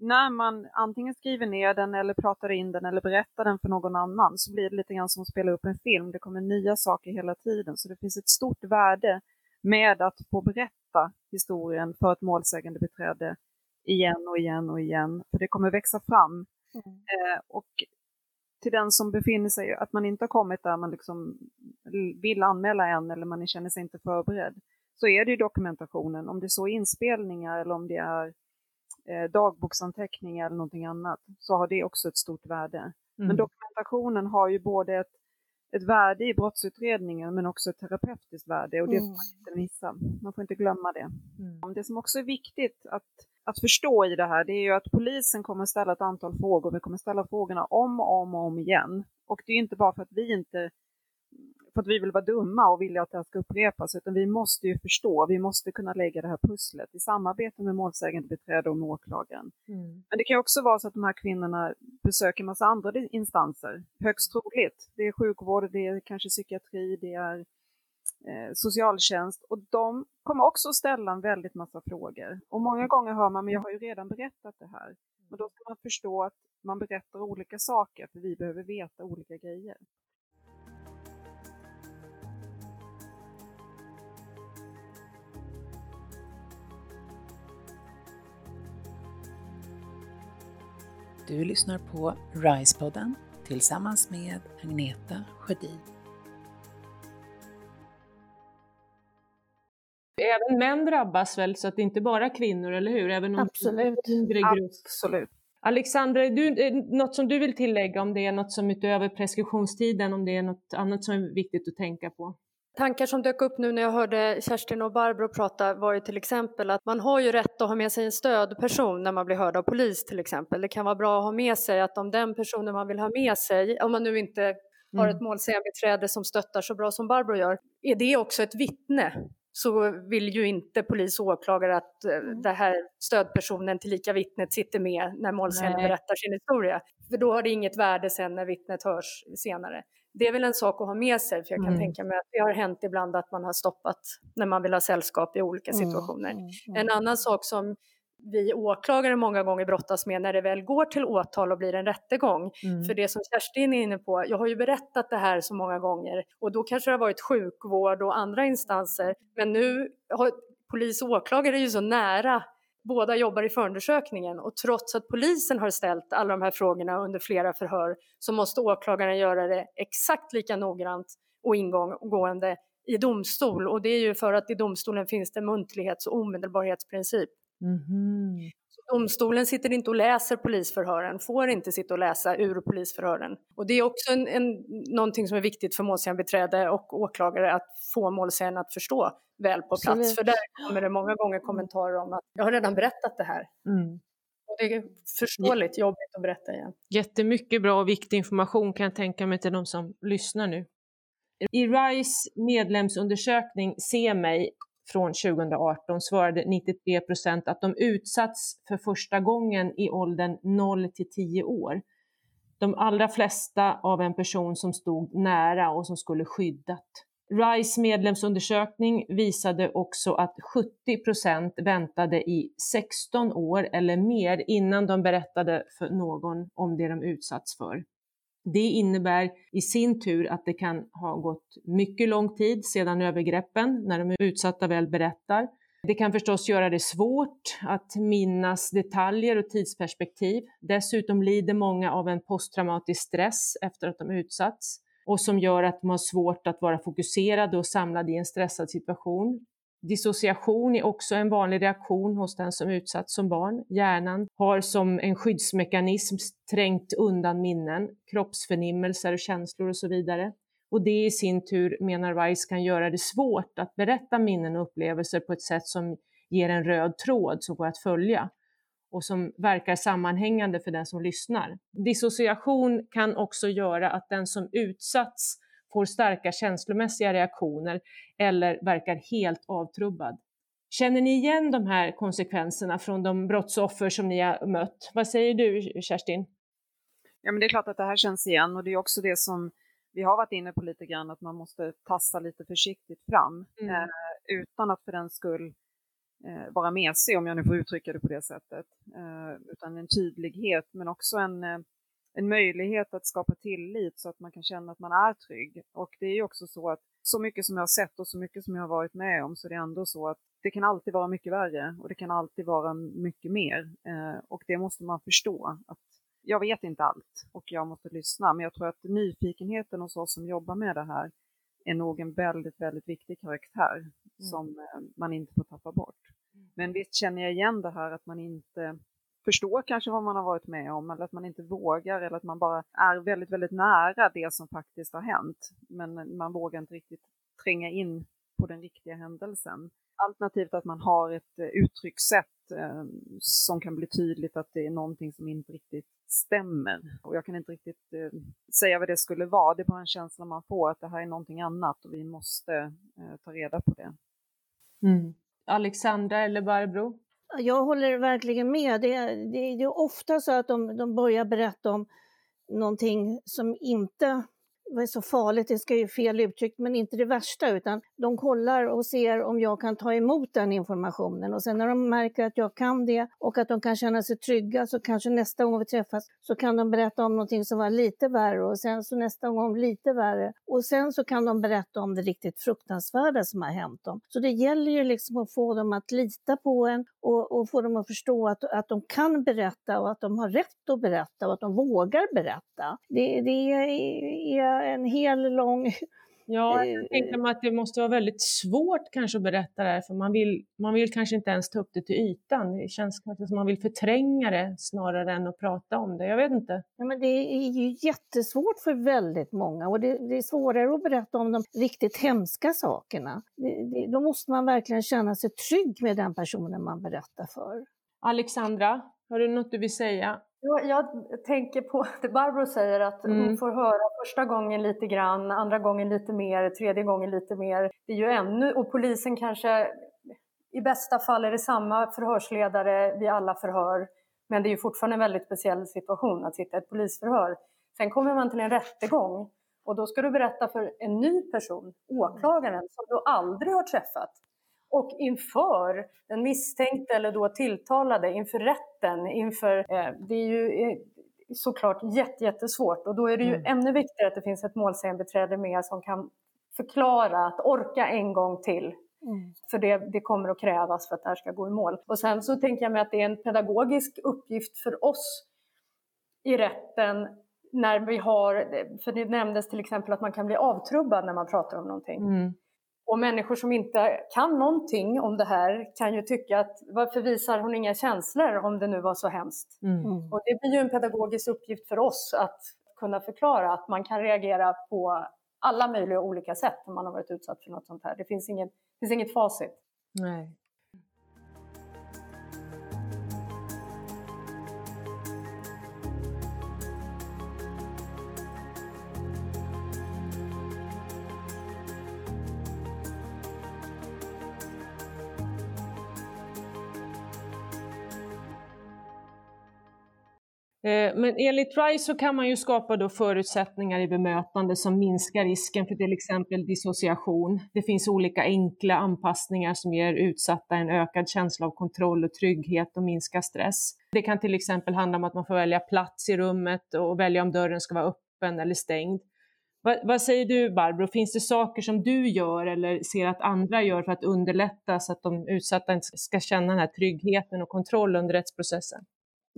när man antingen skriver ner den eller pratar in den eller berättar den för någon annan så blir det lite grann som att spela upp en film. Det kommer nya saker hela tiden, så det finns ett stort värde med att få berätta historien för ett målsägande beträde igen och igen och igen, för det kommer växa fram. Mm. Eh, och till den som befinner sig, att man inte har kommit där man liksom vill anmäla en eller man känner sig inte förberedd, så är det ju dokumentationen, om det är så inspelningar eller om det är eh, dagboksanteckningar eller någonting annat, så har det också ett stort värde. Mm. Men dokumentationen har ju både ett ett värde i brottsutredningen men också ett terapeutiskt värde och det får man mm. inte missa. Man får inte glömma det. Mm. Det som också är viktigt att, att förstå i det här det är ju att polisen kommer ställa ett antal frågor. Vi kommer ställa frågorna om och om och om igen. Och det är inte bara för att vi inte för att vi vill vara dumma och vilja att det här ska upprepas, utan vi måste ju förstå, vi måste kunna lägga det här pusslet i samarbete med målsägande beträde och med åklagaren. Mm. Men det kan också vara så att de här kvinnorna besöker massa andra instanser, högst troligt. Det är sjukvård, det är kanske psykiatri, det är eh, socialtjänst och de kommer också ställa en väldigt massa frågor. Och många gånger hör man, men jag har ju redan berättat det här. Men då ska man förstå att man berättar olika saker, för vi behöver veta olika grejer. Du lyssnar på RISE-podden tillsammans med Agneta Sjödin. Även män drabbas väl, så att det inte bara kvinnor, eller hur? Även om Absolut. Absolut. Alexandra, är det något som du vill tillägga om det är något som utöver preskriptionstiden, om det är något annat som är viktigt att tänka på? Tankar som dök upp nu när jag hörde Kerstin och Barbro prata var ju till exempel att man har ju rätt att ha med sig en stödperson när man blir hörd av polis till exempel. Det kan vara bra att ha med sig att om den personen man vill ha med sig, om man nu inte mm. har ett målsägandebiträde som stöttar så bra som Barbro gör, är det också ett vittne så vill ju inte polis och åklagare att eh, mm. den här stödpersonen tillika vittnet sitter med när målsäganden berättar sin historia. För då har det inget värde sen när vittnet hörs senare det är väl en sak att ha med sig, för jag kan mm. tänka mig att det har hänt ibland att man har stoppat när man vill ha sällskap i olika mm, situationer. Mm, mm, en annan sak som vi åklagare många gånger brottas med när det väl går till åtal och blir en rättegång. Mm. För det som Kerstin är inne på, jag har ju berättat det här så många gånger och då kanske det har varit sjukvård och andra instanser men nu har polis och åklagare är ju så nära båda jobbar i förundersökningen och trots att polisen har ställt alla de här frågorna under flera förhör så måste åklagaren göra det exakt lika noggrant och ingående i domstol och det är ju för att i domstolen finns det muntlighets och omedelbarhetsprincip. Mm. Domstolen sitter inte och läser polisförhören, får inte sitta och läsa ur polisförhören. Och det är också en, en, någonting som är viktigt för målsägandebiträde och åklagare att få målsäganden att förstå väl på plats. Absolut. För där kommer det många gånger kommentarer om att jag har redan berättat det här. Mm. Och det är förståeligt jobbigt att berätta igen. Jättemycket bra och viktig information kan jag tänka mig till de som lyssnar nu. I RISE medlemsundersökning Se mig från 2018 svarade 93 procent att de utsatts för första gången i åldern 0 till 10 år. De allra flesta av en person som stod nära och som skulle skyddat. RISE medlemsundersökning visade också att 70 procent väntade i 16 år eller mer innan de berättade för någon om det de utsatts för. Det innebär i sin tur att det kan ha gått mycket lång tid sedan övergreppen, när de utsatta väl berättar. Det kan förstås göra det svårt att minnas detaljer och tidsperspektiv. Dessutom lider många av en posttraumatisk stress efter att de utsatts och som gör att de har svårt att vara fokuserade och samlade i en stressad situation. Dissociation är också en vanlig reaktion hos den som utsatts som barn. Hjärnan har som en skyddsmekanism trängt undan minnen, kroppsförnimmelser och känslor och så vidare. Och det i sin tur, menar Weiss, kan göra det svårt att berätta minnen och upplevelser på ett sätt som ger en röd tråd som går att följa och som verkar sammanhängande för den som lyssnar. Dissociation kan också göra att den som utsatts får starka känslomässiga reaktioner eller verkar helt avtrubbad. Känner ni igen de här konsekvenserna från de brottsoffer som ni har mött? Vad säger du, Kerstin? Ja, men det är klart att det här känns igen och det är också det som vi har varit inne på lite grann, att man måste tassa lite försiktigt fram mm. eh, utan att för den skull eh, vara mesig, om jag nu får uttrycka det på det sättet. Eh, utan en tydlighet, men också en, eh, en möjlighet att skapa tillit så att man kan känna att man är trygg. Och det är ju också så att så mycket som jag har sett och så mycket som jag har varit med om så det är ändå så att det kan alltid vara mycket värre och det kan alltid vara mycket mer. Eh, och det måste man förstå. att Jag vet inte allt och jag måste lyssna, men jag tror att nyfikenheten hos oss som jobbar med det här är nog en väldigt, väldigt viktig karaktär mm. som eh, man inte får tappa bort. Mm. Men visst känner jag igen det här att man inte förstår kanske vad man har varit med om eller att man inte vågar eller att man bara är väldigt, väldigt nära det som faktiskt har hänt. Men man vågar inte riktigt tränga in på den riktiga händelsen. Alternativt att man har ett eh, uttryckssätt eh, som kan bli tydligt att det är någonting som inte riktigt stämmer. Och jag kan inte riktigt eh, säga vad det skulle vara, det är bara en känsla man får att det här är någonting annat och vi måste eh, ta reda på det. Mm. Alexandra eller Barbro? Jag håller verkligen med. Det, det, det är ofta så att de, de börjar berätta om någonting som inte vad är så farligt, det ska ju fel uttryckt, men inte det värsta, utan de kollar och ser om jag kan ta emot den informationen och sen när de märker att jag kan det och att de kan känna sig trygga så kanske nästa gång vi träffas så kan de berätta om någonting som var lite värre och sen så nästa gång lite värre och sen så kan de berätta om det riktigt fruktansvärda som har hänt dem. Så det gäller ju liksom att få dem att lita på en och, och få dem att förstå att, att de kan berätta och att de har rätt att berätta och att de vågar berätta. Det, det är en hel lång Ja, jag eh, tänker mig att det måste vara väldigt svårt kanske att berätta det här, för man vill, man vill kanske inte ens ta upp det till ytan. Det känns kanske som man vill förtränga det snarare än att prata om det. Jag vet inte. Ja, men det är ju jättesvårt för väldigt många och det, det är svårare att berätta om de riktigt hemska sakerna. Det, det, då måste man verkligen känna sig trygg med den personen man berättar för. Alexandra, har du något du vill säga? Jag, tänker på det Barbro säger, att mm. hon får höra första gången lite grann, andra gången lite mer, tredje gången lite mer. Det är ju ännu, och polisen kanske, i bästa fall är det samma förhörsledare vid alla förhör, men det är ju fortfarande en väldigt speciell situation att sitta i ett polisförhör. Sen kommer man till en rättegång och då ska du berätta för en ny person, åklagaren, som du aldrig har träffat. Och inför den misstänkte eller då tilltalade, inför rätten, inför, eh, det är ju eh, såklart jättesvårt och då är det ju mm. ännu viktigare att det finns ett målsägandebiträde med som kan förklara, att orka en gång till. Mm. För det, det kommer att krävas för att det här ska gå i mål. Och sen så tänker jag mig att det är en pedagogisk uppgift för oss i rätten när vi har, för det nämndes till exempel att man kan bli avtrubbad när man pratar om någonting. Mm. Och människor som inte kan någonting om det här kan ju tycka att varför visar hon inga känslor om det nu var så hemskt? Mm. mm. Och det blir ju en pedagogisk uppgift för oss att kunna förklara att man kan reagera på alla möjliga olika sätt om man har varit utsatt för något sånt här. Det finns inget, det finns inget facit. Nej. Eh, men enligt RISE så kan man ju skapa då förutsättningar i bemötande som minskar risken för till exempel dissociation. Det finns olika enkla anpassningar som ger utsatta en ökad känsla av kontroll och trygghet och minskar stress. Det kan till exempel handla om att man får välja plats i rummet och välja om dörren ska vara öppen eller stängd. Vad, vad säger du Barbro, finns det saker som du gör eller ser att andra gör för att underlätta så att de utsatta ska känna den här tryggheten och kontroll under rättsprocessen?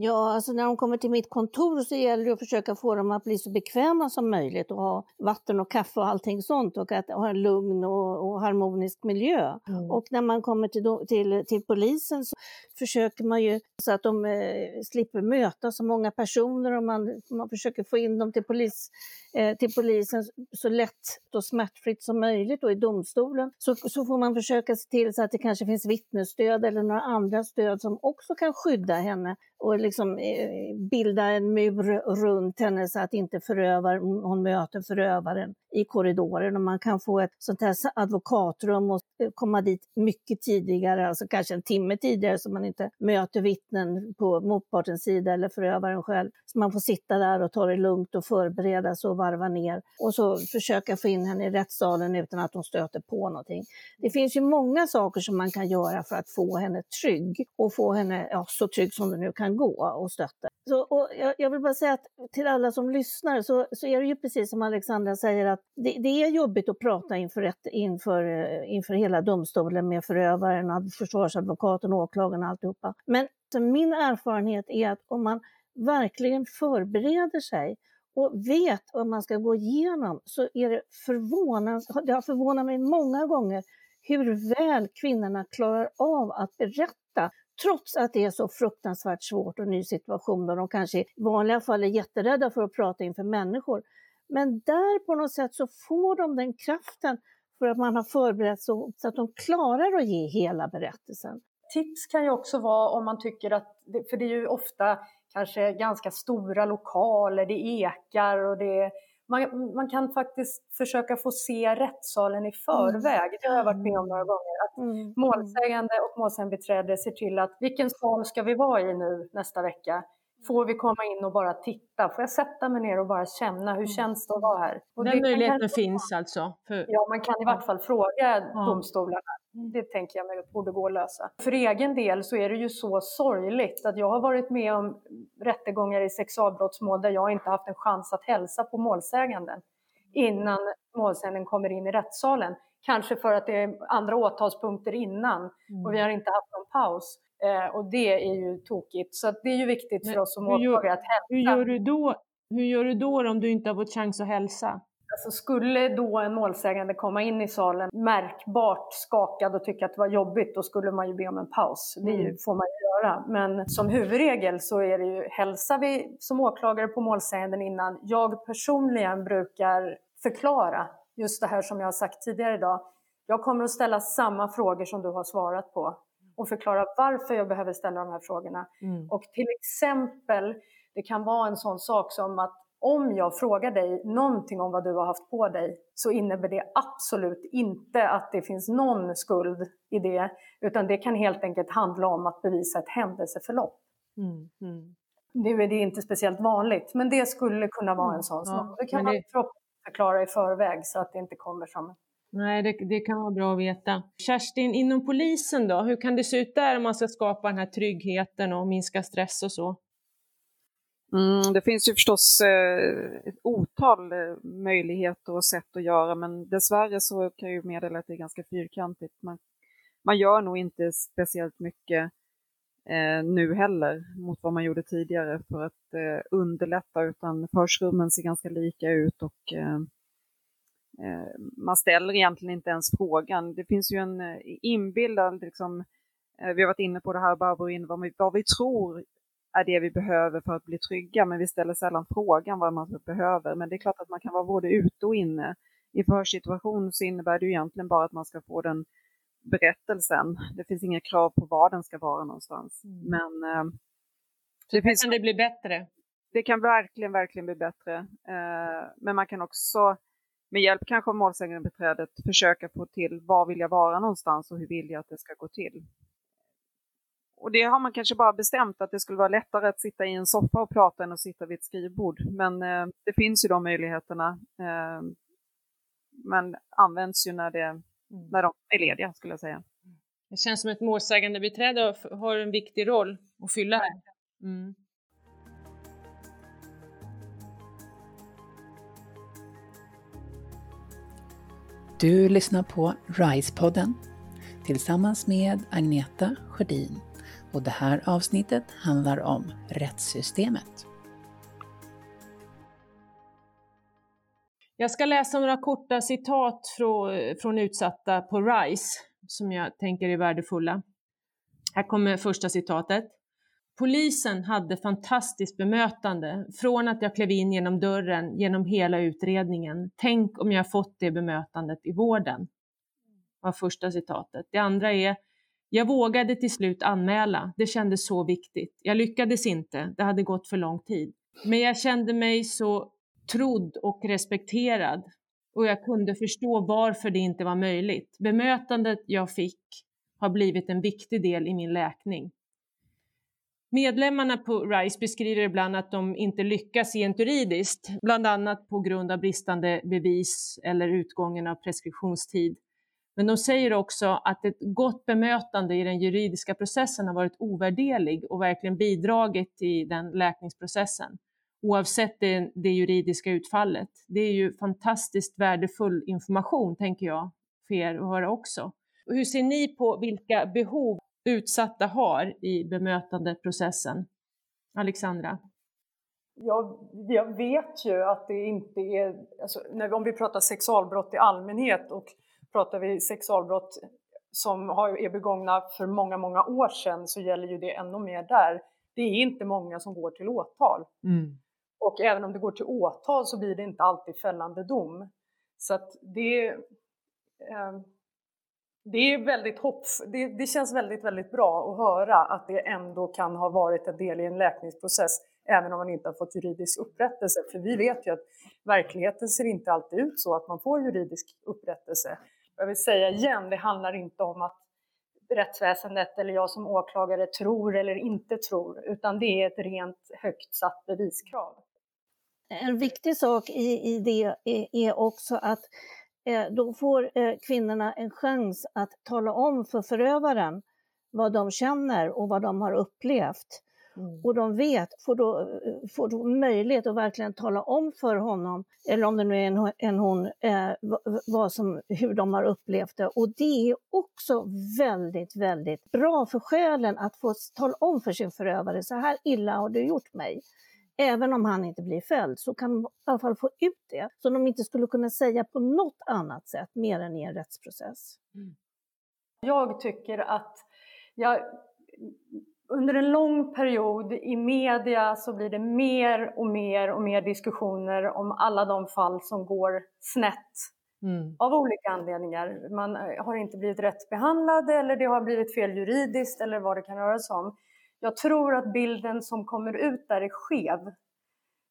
Ja, alltså när de kommer till mitt kontor så gäller det att försöka få dem att bli så bekväma som möjligt och ha vatten och kaffe och allting sånt och att ha en lugn och, och harmonisk miljö. Mm. Och när man kommer till, till, till polisen så försöker man ju så att de eh, slipper möta så många personer och man, man försöker få in dem till, polis, eh, till polisen så lätt och smärtfritt som möjligt och i domstolen. Så, så får man försöka se till så att det kanske finns vittnesstöd eller några andra stöd som också kan skydda henne och liksom eh, bilda en mur runt henne så att inte förövar, hon möter förövaren i korridoren. Och man kan få ett sånt här advokatrum och eh, komma dit mycket tidigare, alltså kanske en timme tidigare så man inte möter vittnen på motpartens sida eller förövaren själv. Så man får sitta där och ta det lugnt och förbereda sig och varva ner och så försöka få in henne i rättssalen utan att hon stöter på någonting. Det finns ju många saker som man kan göra för att få henne trygg och få henne ja, så trygg som du nu kan gå och stötta. Så, och jag, jag, vill bara säga att till alla som lyssnar så, så är det ju precis som Alexandra säger att det, det är jobbigt att prata inför, ett, inför, eh, inför hela domstolen med förövaren, försvarsadvokaten, åklagaren och alltihopa. Men min erfarenhet är att om man verkligen förbereder sig och vet vad man ska gå igenom så är det förvånansvärt, det har förvånat mig många gånger hur väl kvinnorna klarar av att berätta trots att det är så fruktansvärt svårt och ny situation och de kanske i vanliga fall är jätterädda för att prata inför människor. Men där på något sätt så får de den kraften för att man har förberett så, så att de klarar att ge hela berättelsen. Tips kan ju också vara om man tycker att, för det är ju ofta kanske ganska stora lokaler, det ekar och det man, man, kan faktiskt försöka få se rättssalen i förväg. Mm. Det har jag varit med om några gånger. Att mm. målsägande och målsägandebiträde ser till att vilken sal ska vi vara i nu nästa vecka? Får vi komma in och bara titta? Får jag sätta mig ner och bara känna, hur mm. känns det att vara här? Och Den möjligheten kan, finns alltså? För... Ja, man kan i vart fall fråga ja. domstolarna. Det tänker jag mig borde gå att lösa. För egen del så är det ju så sorgligt att jag har varit med om rättegångar i sexualbrottsmål där jag inte haft en chans att hälsa på målsäganden innan målsäganden kommer in i rättssalen. Kanske för att det är andra åtalspunkter innan och vi mm. har inte haft någon paus. Eh, och det är ju tokigt. Så det är ju viktigt för oss som åklagare att hälsa. Hur gör, du då, hur gör du då om du inte har fått chans att hälsa? Alltså skulle då en målsägande komma in i salen märkbart skakad och tycka att det var jobbigt, då skulle man ju be om en paus. Det mm. får man ju göra. Men som huvudregel så är det ju, hälsar vi som åklagare på målsäganden innan. Jag personligen brukar förklara just det här som jag har sagt tidigare idag. Jag kommer att ställa samma frågor som du har svarat på och förklara varför jag behöver ställa de här frågorna. Mm. Och till exempel, det kan vara en sån sak som att om jag frågar dig någonting om vad du har haft på dig så innebär det absolut inte att det finns någon skuld i det, utan det kan helt enkelt handla om att bevisa ett händelseförlopp. Mm, mm. Nu är det inte speciellt vanligt, men det skulle kunna vara en sån sak. Ja, det kan man det... förklara i förväg så att det inte kommer som Nej, det, det, kan vara bra att veta. Kerstin, inom polisen då, hur kan det se ut där om man ska skapa den här tryggheten och minska stress och så? Mm, det finns ju förstås eh, ett otal eh, möjligheter och sätt att göra, men dessvärre så kan jag ju meddela att det är ganska fyrkantigt. Man, man gör nog inte speciellt mycket eh, nu heller mot vad man gjorde tidigare för att eh, underlätta, utan förskrummen ser ganska lika ut och eh, eh, man ställer egentligen inte ens frågan. Det finns ju en eh, inbillad, liksom, eh, vi har varit inne på det här Barbro, vad vi, vad vi tror är det vi behöver för att bli trygga, men vi ställer sällan frågan vad man behöver. Men det är klart att man kan vara både ute och inne. I förhörssituation så innebär det ju egentligen bara att man ska få den berättelsen. Det finns inga krav på var den ska vara någonstans. Mm. Men eh, det finns... kan det bli bättre? Det kan verkligen, verkligen bli bättre. Eh, men man kan också med hjälp kanske av målsägandebiträdet försöka få till var vill jag vara någonstans och hur vill jag att det ska gå till och det har man kanske bara bestämt att det skulle vara lättare att sitta i en soffa och prata än att sitta vid ett skrivbord. Men eh, det finns ju de möjligheterna. Eh, men används ju när, det, mm. när de är lediga skulle jag säga. Det känns som ett målsägande beträde har en viktig roll att fylla här. Mm. Du lyssnar på RISE-podden tillsammans med Agneta Sjödin och det här avsnittet handlar om rättssystemet. Jag ska läsa några korta citat från, utsatta på RISE som jag tänker är värdefulla. Här kommer första citatet. Polisen hade fantastiskt bemötande från att jag klev in genom dörren genom hela utredningen. Tänk om jag fått det bemötandet i vården. var första citatet. Det andra är jag vågade till slut anmäla, det kändes så viktigt. Jag lyckades inte, det hade gått för lång tid. Men jag kände mig så trodd och respekterad och jag kunde förstå varför det inte var möjligt. Bemötandet jag fick har blivit en viktig del i min läkning. Medlemmarna på RISE beskriver ibland att de inte lyckas rent juridiskt, bland annat på grund av bristande bevis eller utgången av preskriptionstid. Men de säger också att ett gott bemötande i den juridiska processen har varit ovärderlig och verkligen bidragit till den läkningsprocessen, oavsett det, det juridiska utfallet. Det är ju fantastiskt värdefull information, tänker jag, för er att höra också. Och hur ser ni på vilka behov utsatta har i bemötandeprocessen? Alexandra? Jag, jag vet ju att det inte är, alltså, när, om vi pratar sexualbrott i allmänhet och pratar vi sexualbrott som är begångna för många, många år sedan så gäller ju det ännu mer där. Det är inte många som går till åtal. Mm. Och även om det går till åtal så blir det inte alltid fällande dom. Så att det, eh, det är väldigt hopp, det, det, känns väldigt, väldigt bra att höra att det ändå kan ha varit en del i en läkningsprocess även om man inte har fått juridisk upprättelse. För vi vet ju att verkligheten ser inte alltid ut så att man får juridisk upprättelse. Jag vill säga igen, det handlar inte om att rättsväsendet eller jag som åklagare tror eller inte tror, utan det är ett rent högt satt beviskrav. En viktig sak i, i det är, är också att eh, då får eh, kvinnorna en chans att tala om för förövaren vad de känner och vad de har upplevt. Mm. Och de vet, får då, får då möjlighet att verkligen tala om för honom, eller om det nu är en, en hon, eh, vad som, hur de har upplevt det. Och det är också väldigt, väldigt bra för själen att få tala om för sin förövare, så här illa har du gjort mig. Även om han inte blir fälld så kan de i alla fall få ut det som de inte skulle kunna säga på något annat sätt mer än i en rättsprocess. Mm. Jag tycker att jag under en lång period i media så blir det mer och mer och mer diskussioner om alla de fall som går snett mm. av olika anledningar. Man eh, har inte blivit rätt behandlad eller det har blivit fel juridiskt eller vad det kan röra sig om. Jag tror att bilden som kommer ut där är skev.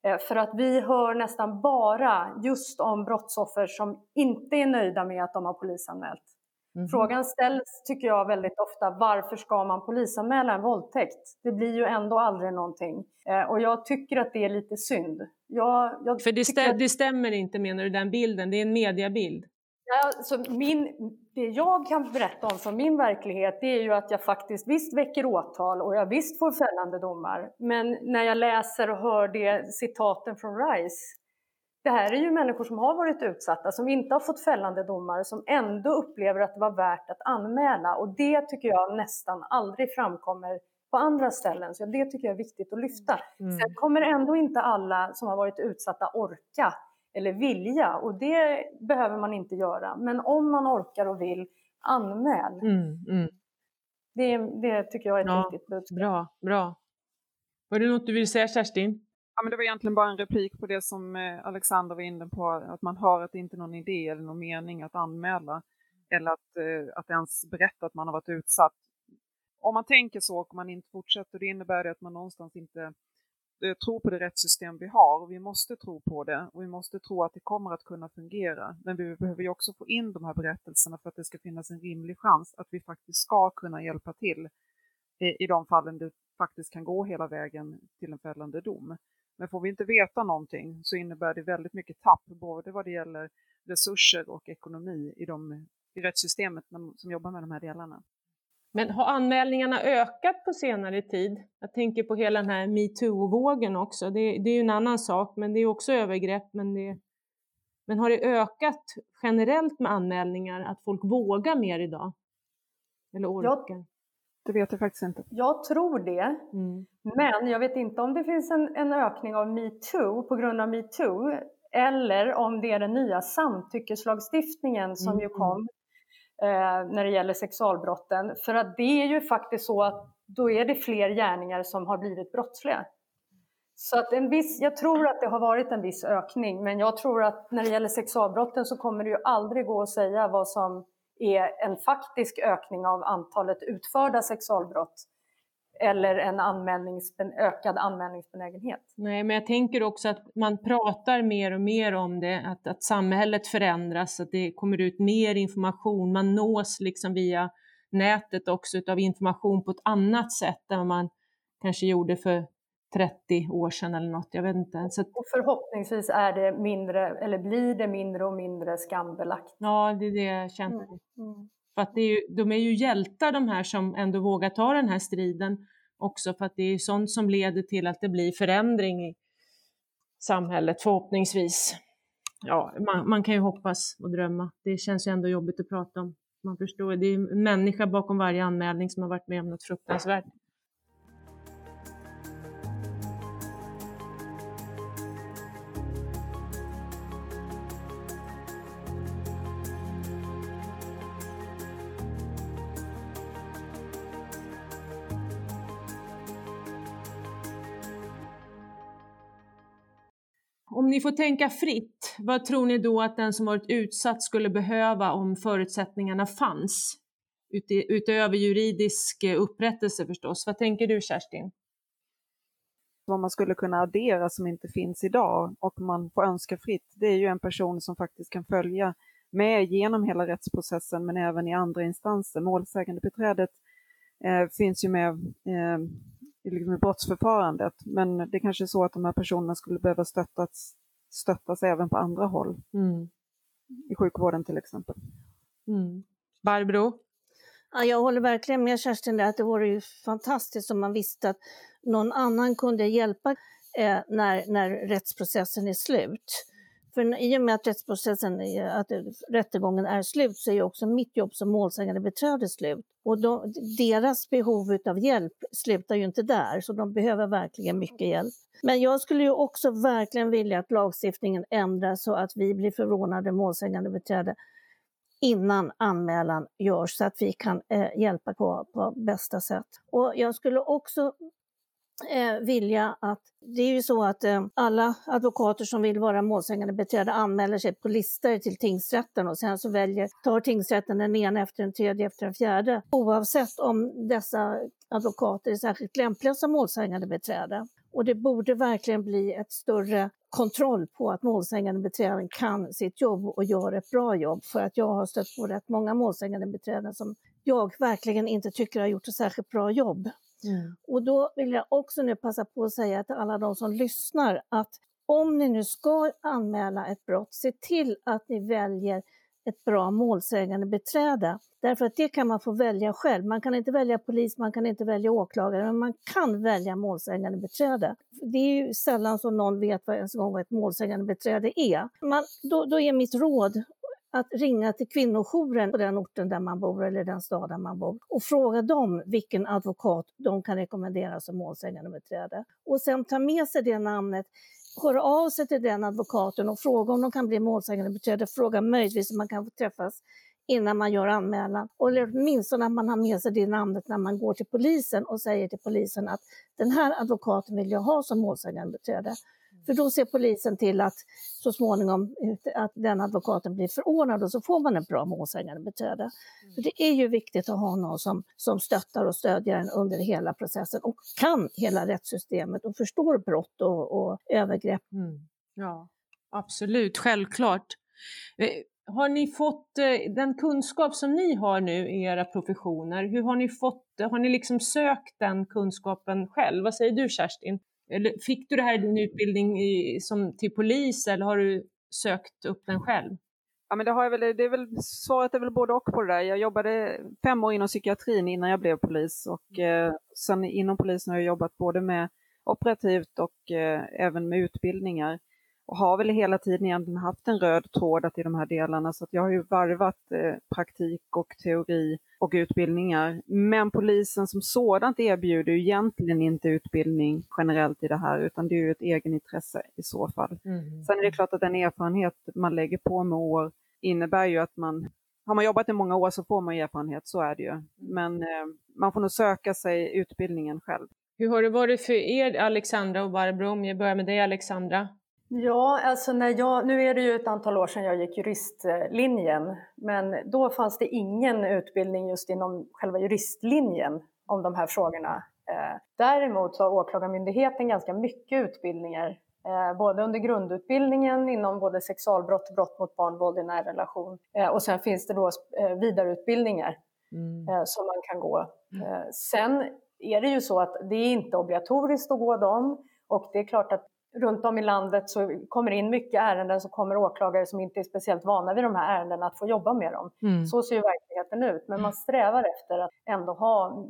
Eh, för att vi hör nästan bara just om brottsoffer som inte är nöjda med att de har polisanmält. Mm. Frågan ställs, tycker jag, väldigt ofta, varför ska man polisanmäla en våldtäkt? Det blir ju ändå aldrig någonting. Eh, och jag tycker att det är lite synd. Jag, jag För det, stäm, att... det, stämmer inte, menar du, den bilden? Det är en mediabild? Ja, så min, det jag kan berätta om från min verklighet det är ju att jag faktiskt visst väcker åtal och jag visst får fällande domar. Men när jag läser och hör det citaten från Rice det här är ju människor som har varit utsatta, som inte har fått fällande domar, som ändå upplever att det var värt att anmäla. Och det tycker jag nästan aldrig framkommer på andra ställen. Så det tycker jag är viktigt att lyfta. Mm. Sen kommer ändå inte alla som har varit utsatta orka eller vilja och det behöver man inte göra. Men om man orkar och vill, anmäl. Mm, mm. Det, det, tycker jag är ett ja, viktigt budskap. Bra, bra. Var det något du vill säga Kerstin? Ja, men det var egentligen bara en replik på det som eh, Alexander var inne på, att man hör att det inte är någon idé eller någon mening att anmäla eller att, eh, att ens berätta att man har varit utsatt. Om man tänker så och man inte fortsätter, det innebär det att man någonstans inte eh, tror på det rättssystem vi har. Och vi måste tro på det och vi måste tro att det kommer att kunna fungera. Men vi behöver ju också få in de här berättelserna för att det ska finnas en rimlig chans att vi faktiskt ska kunna hjälpa till i de fallen det faktiskt kan gå hela vägen till en fällande dom. Men får vi inte veta någonting så innebär det väldigt mycket tapp, både vad det gäller resurser och ekonomi i, de, i rättssystemet som jobbar med de här delarna. Men har anmälningarna ökat på senare tid? Jag tänker på hela den här metoo-vågen också. Det, det, är ju en annan sak, men det är också övergrepp. Men, det, men har det ökat generellt med anmälningar, att folk vågar mer idag? Eller orkar? Det vet jag faktiskt inte. Jag tror det. Mm. Men jag vet inte om det finns en, en ökning av metoo på grund av metoo eller om det är den nya samtyckeslagstiftningen som mm. ju kom eh, när det gäller sexualbrotten. För att det är ju faktiskt så att då är det fler gärningar som har blivit brottsliga. Så att en viss, jag tror att det har varit en viss ökning, men jag tror att när det gäller sexualbrotten så kommer det ju aldrig gå att säga vad som är en faktisk ökning av antalet utförda sexualbrott eller en anmälningsben, ökad anmälningsbenägenhet. Nej, men jag tänker också att man pratar mer och mer om det, att, att samhället förändras, att det kommer ut mer information, man nås liksom via nätet också av information på ett annat sätt än man kanske gjorde för 30 år sedan eller något, jag vet inte. Så och förhoppningsvis är det mindre, eller blir det mindre och mindre skambelagt. Ja, det är det jag känner. Mm. Mm. För att det är ju, de är ju hjältar de här som ändå vågar ta den här striden också, för att det är sånt som leder till att det blir förändring i samhället, förhoppningsvis. Ja, man, man kan ju hoppas och drömma. Det känns ju ändå jobbigt att prata om. Man förstår, det är en människa bakom varje anmälning som har varit med om något fruktansvärt. Om ni får tänka fritt, vad tror ni då att den som varit utsatt skulle behöva om förutsättningarna fanns? utöver juridisk eh, upprättelse förstås. Vad tänker du Kerstin? Vad man skulle kunna addera som inte finns idag och man får önska fritt, det är ju en person som faktiskt kan följa med genom hela rättsprocessen men även i andra instanser. Målsägandebiträdet eh, finns ju med eh, liksom i brottsförfarandet. Men det kanske är så att de här personerna skulle behöva stöttas, stöttas även på andra håll. Mm. I sjukvården till exempel. Mm. Barbro? Ja, jag håller verkligen med Kerstin där att det vore ju fantastiskt om man visste att någon annan kunde hjälpa eh, när, när rättsprocessen är slut. För i och med att rättsprocessen, att rättegången är slut så är också mitt jobb som målsägande beträde slut. Och de, deras behov av hjälp slutar ju inte där, så de behöver verkligen mycket hjälp. Men jag skulle ju också verkligen vilja att lagstiftningen ändras så att vi blir förordnade målsägande beträde innan anmälan görs så att vi kan eh, hjälpa på, på bästa sätt. Och jag skulle också eh, vilja att, det är ju så att eh, alla advokater som vill vara målsägande beträde anmäler sig på listor till tingsrätten och sen så väljer, tar tingsrätten den ena efter den tredje efter den fjärde oavsett om dessa advokater är särskilt lämpliga som målsägande beträde. Och det borde verkligen bli ett större kontroll på att målsägande beträden kan sitt jobb och gör ett bra jobb. För att jag har stött på rätt många målsägande beträden som jag verkligen inte tycker har gjort ett särskilt bra jobb. Mm. Och då vill jag också nu passa på att säga till alla de som lyssnar att om ni nu ska anmäla ett brott, se till att ni väljer ett bra målsägande beträde. Därför att det kan man få välja själv. Man kan inte välja polis, man kan inte välja åklagare, men man kan välja målsägande beträde. Det är ju sällan som någon vet vad, ens gång vad ett målsägande beträde är. Man, då, då är mitt råd att ringa till kvinnojouren på den orten där man bor eller den stad där man bor och fråga dem vilken advokat de kan rekommendera som målsägandebiträde. Och sen ta med sig det namnet höra av sig till den advokaten och fråga om de kan bli målsägandebiträde fråga möjligtvis om man kan få träffas innan man gör anmälan. Eller åtminstone att man har med sig det namnet när man går till polisen och säger till polisen att den här advokaten vill jag ha som målsägandebiträde. För då ser polisen till att så småningom att den advokaten blir förordnad och så får man ett bra målsägande beträde. Mm. För det är ju viktigt att ha någon som, som stöttar och stödjer en under hela processen och kan hela rättssystemet och förstår brott och, och övergrepp. Mm. Ja, absolut, självklart. Eh, har ni fått eh, den kunskap som ni har nu i era professioner, hur har ni fått Har ni liksom sökt den kunskapen själv? Vad säger du Kerstin? Eller fick du det här i din utbildning i, som till polis eller har du sökt upp den själv? Ja, men det har jag väl, det är väl, svaret är väl både och på det där. Jag jobbade fem år inom psykiatrin innan jag blev polis och mm. eh, sen inom polisen har jag jobbat både med operativt och eh, även med utbildningar och har väl hela tiden egentligen haft en röd tråd i de här delarna så att jag har ju varvat eh, praktik och teori och utbildningar. Men polisen som sådant erbjuder ju egentligen inte utbildning generellt i det här utan det är ju ett egenintresse i så fall. Mm. Sen är det klart att den erfarenhet man lägger på med år innebär ju att man har man jobbat i många år så får man erfarenhet, så är det ju. Mm. Men eh, man får nog söka sig utbildningen själv. Hur har det varit för er, Alexandra och Barbro? Om jag börjar med dig, Alexandra. Ja, alltså när jag, nu är det ju ett antal år sedan jag gick juristlinjen, men då fanns det ingen utbildning just inom själva juristlinjen om de här frågorna. Eh, däremot har Åklagarmyndigheten ganska mycket utbildningar, eh, både under grundutbildningen inom både sexualbrott, brott mot barn, våld i nära relation eh, och sen finns det då vidareutbildningar mm. som man kan gå. Mm. Sen är det ju så att det är inte obligatoriskt att gå dem och det är klart att runt om i landet så kommer in mycket ärenden så kommer åklagare som inte är speciellt vana vid de här ärendena att få jobba med dem. Mm. Så ser ju verkligheten ut, men man strävar efter att ändå ha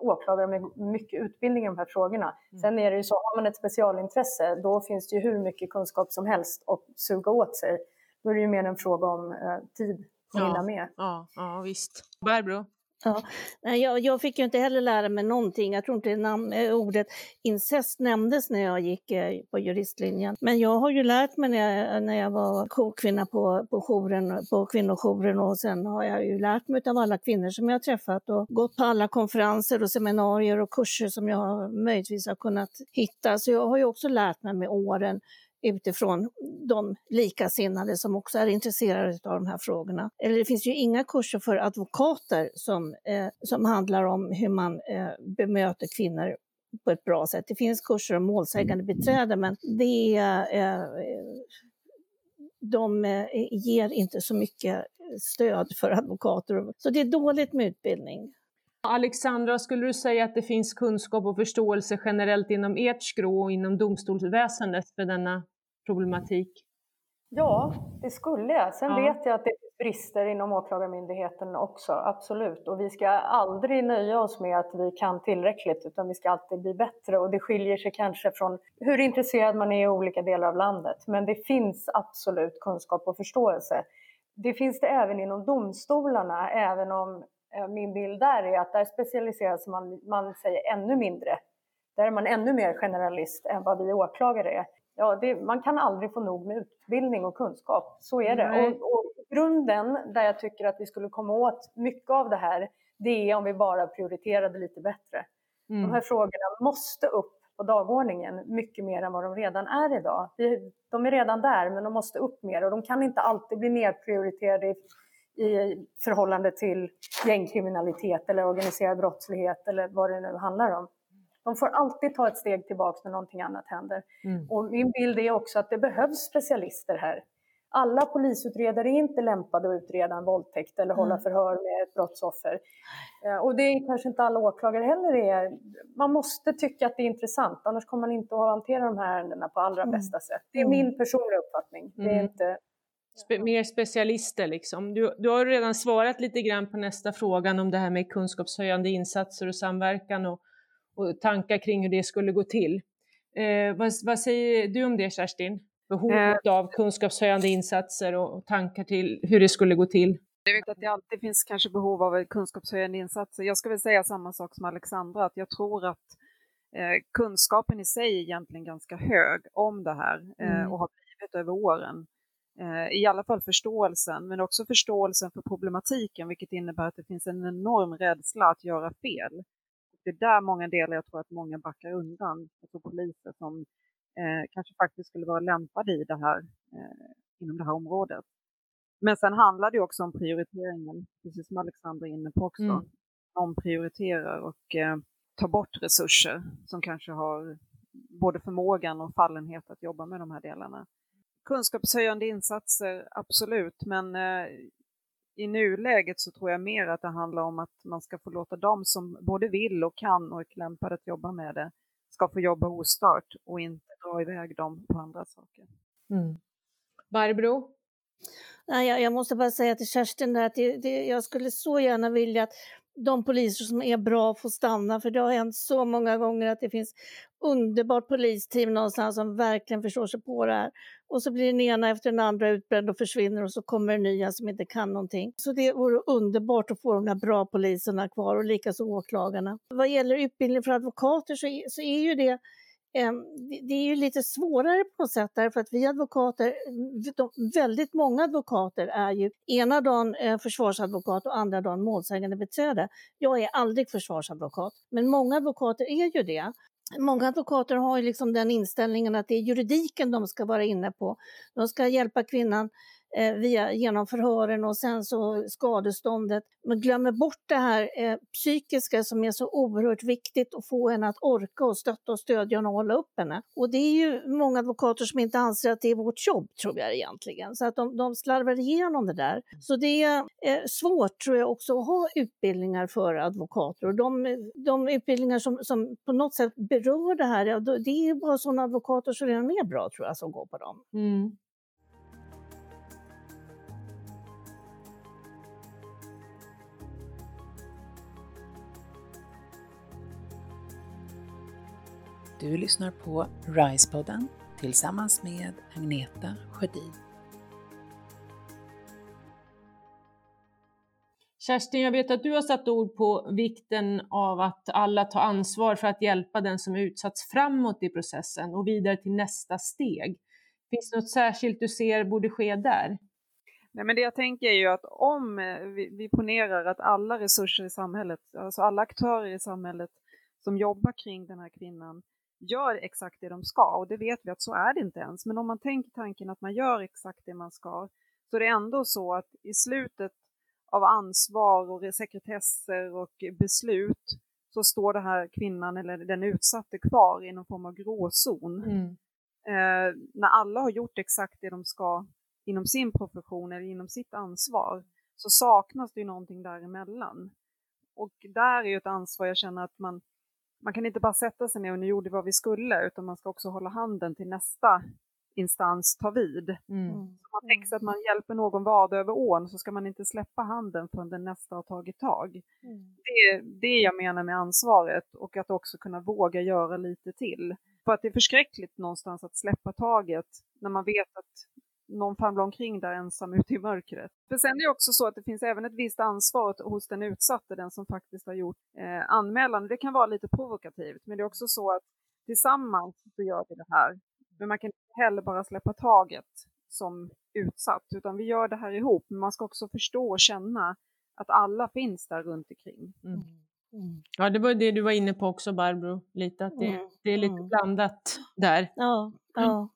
åklagare med mycket utbildning i de här frågorna. Mm. Sen är det ju så, har man ett specialintresse, då finns det ju hur mycket kunskap som helst att suga åt sig. Då är det ju mer en fråga om eh, tid att hinna med. Ja, ja, visst. Barbro? Ja. Jag, jag fick ju inte heller lära mig någonting. Jag tror inte namn, eh, ordet incest nämndes när jag gick eh, på juristlinjen. Men jag har ju lärt mig när jag, när jag var jourkvinna på, på, jouren, på kvinnojouren och sen har jag ju lärt mig av alla kvinnor som jag har träffat och gått på alla konferenser och seminarier och kurser som jag möjligtvis har kunnat hitta. Så jag har ju också lärt mig med åren utifrån de likasinnade som också är intresserade av de här frågorna. Eller det finns ju inga kurser för advokater som, eh, som handlar om hur man eh, bemöter kvinnor på ett bra sätt. Det finns kurser om målsägande beträde men det, eh, de eh, ger inte så mycket stöd för advokater. Så det är dåligt med utbildning. Alexandra, skulle du säga att det finns kunskap och förståelse generellt inom ert skrå och inom domstolsväsendet för denna problematik? Ja, det skulle jag. Sen ja. vet jag att det brister inom Åklagarmyndigheten också, absolut. Och vi ska aldrig nöja oss med att vi kan tillräckligt, utan vi ska alltid bli bättre. Och det skiljer sig kanske från hur intresserad man är i olika delar av landet. Men det finns absolut kunskap och förståelse. Det finns det även inom domstolarna, även om min bild där är att där specialiseras man, man säger ännu mindre. Där är man ännu mer generalist än vad vi åklagare är. Ja, det, man kan aldrig få nog med utbildning och kunskap, så är det. Och, och, grunden där jag tycker att vi skulle komma åt mycket av det här, det är om vi bara prioriterade lite bättre. Mm. De här frågorna måste upp på dagordningen mycket mer än vad de redan är idag. de är redan där, men de måste upp mer och de kan inte alltid bli nedprioriterade i förhållande till gängkriminalitet eller organiserad brottslighet eller vad det nu handlar om. De får alltid ta ett steg tillbaka när någonting annat händer. Mm. Och min bild är också att det behövs specialister här. Alla polisutredare är inte lämpade att utreda en våldtäkt eller mm. hålla förhör med ett brottsoffer. Eh, och det är kanske inte alla åklagare heller är. Man måste tycka att det är intressant, annars kommer man inte att hantera de här ärendena på allra mm. bästa sätt. Det är min personliga uppfattning. Det är mm. inte Spe mer specialister liksom. Du, du har redan svarat lite grann på nästa fråga om det här med kunskapshöjande insatser och samverkan och, och tankar kring hur det skulle gå till. Eh, vad, vad, säger du om det Kerstin? Behovet eh. av kunskapshöjande insatser och, och tankar till hur det skulle gå till? Jag vet att det alltid finns kanske behov av kunskapshöjande insatser. Jag ska väl säga samma sak som Alexandra, att jag tror att eh, kunskapen i sig är egentligen ganska hög om det här eh, mm. och har blivit över åren. Eh, I alla fall förståelsen, men också förståelsen för problematiken, vilket innebär att det finns en enorm rädsla att göra fel. Det är där många delar jag tror att många backar undan, alltså poliser som eh, kanske faktiskt skulle vara lämpade i det här, eh, inom det här området. Men sen handlar det också om prioriteringen, precis som Alexandra är inne på också. Mm. Omprioriterar och eh, tar bort resurser som kanske har både förmågan och fallenhet att jobba med de här delarna. Kunskapshöjande insatser, absolut, men eh, i nuläget så tror jag mer att det handlar om att man ska få låta dem som både vill och kan och är lämpade att jobba med det, ska få jobba ostört och inte dra iväg dem på andra saker. Mm. Barbro? Nej, jag, jag, måste bara säga till Kerstin att det, det, jag skulle så gärna vilja att de poliser som är bra får stanna, för det har hänt så många gånger att det finns underbart polisteam någonstans som verkligen förstår sig på det här. Och så blir den ena efter den andra utbränd och försvinner och så kommer det nya som inte kan någonting. Så det vore underbart att få de där bra poliserna kvar och likaså åklagarna. Vad gäller utbildning för advokater så, så är ju det Ehm, det är ju lite svårare på något sätt därför att vi advokater, eh, väldigt många advokater är ju ena dagen eh, försvarsadvokat och andra dagen målsägande beträde. Jag är aldrig försvarsadvokat, men många advokater är ju det. Många advokater har ju liksom den inställningen att det är juridiken de ska vara inne på. De ska hjälpa kvinnan eh, via, genom förhören och sen så skadeståndet. Men glömmer bort det här eh, psykiska som är så oerhört viktigt att få henne att orka och stötta och stödja och hålla upp henne. Och det är ju många advokater som inte anser att det är vårt jobb, tror jag egentligen. Så att de, de slarvar igenom det där. Så det är eh, svårt, tror jag, också att ha utbildningar för advokater. Och de, de utbildningar som, som på något sätt berör det här, det är bara sådana advokater som redan är bra, tror jag, som går på dem. Mm. Du lyssnar på RISE-podden tillsammans med Agneta Sjödin. Kerstin, jag vet att du har satt ord på vikten av att alla tar ansvar för att hjälpa den som utsatts framåt i processen och vidare till nästa steg. Finns det något särskilt du ser borde ske där? Nej, men det jag tänker är ju att om vi, vi ponerar att alla resurser i samhället, alltså alla aktörer i samhället som jobbar kring den här kvinnan gör exakt det de ska och det vet vi att så är det inte ens. Men om man tänker tanken att man gör exakt det man ska så är det ändå så att i slutet av ansvar och sekretesser och beslut så står det här kvinnan eller den utsatte kvar i någon form av gråzon. Mm. Eh, när alla har gjort exakt det de ska inom sin profession eller inom sitt ansvar så saknas det ju någonting däremellan. Och där är ju ett ansvar jag känner att man man kan inte bara sätta sig ner och nu gjorde vad vi skulle, utan man ska också hålla handen till nästa instans tar vid. Mm. mm. Så man tänker sig att man hjälper någon vad över ån så ska man inte släppa handen förrän den nästa har tagit tag. Mm. Det är det jag menar med ansvaret och att också kunna våga göra lite till. För att det är förskräckligt någonstans att släppa taget när man vet att någon famlar omkring där ensam ute i mörkret. För sen är det också så att det finns även ett visst ansvar hos den utsatte, den som faktiskt har gjort eh, anmälan. Det kan vara lite provokativt, men det är också så att tillsammans så gör vi det här. Men man kan inte heller bara släppa taget som utsatt, utan vi gör det här ihop. Men man ska också förstå och känna att alla finns där runt omkring. Mm. Mm. Ja, det var det du var inne på också Barbro, lite att det, mm. det är lite mm. blandat där. Ja, ja.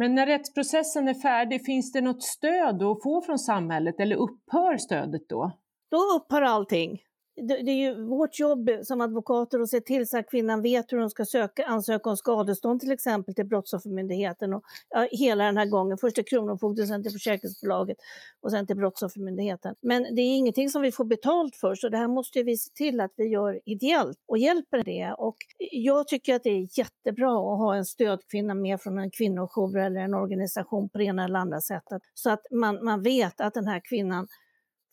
Men när rättsprocessen är färdig, finns det något stöd att få från samhället eller upphör stödet då? Då upphör allting det, är ju vårt jobb som advokater att se till så att kvinnan vet hur hon ska söka, ansöka om skadestånd till exempel till Brottsoffermyndigheten. Och, ja, hela den här gången, först till Kronofogden, sen till försäkringsbolaget och sen till Brottsoffermyndigheten. Men det är ingenting som vi får betalt för så det här måste vi se till att vi gör ideellt och hjälper det. Och jag tycker att det är jättebra att ha en stödkvinna med från en kvinnojour eller en organisation på det ena eller andra sättet så att man, man vet att den här kvinnan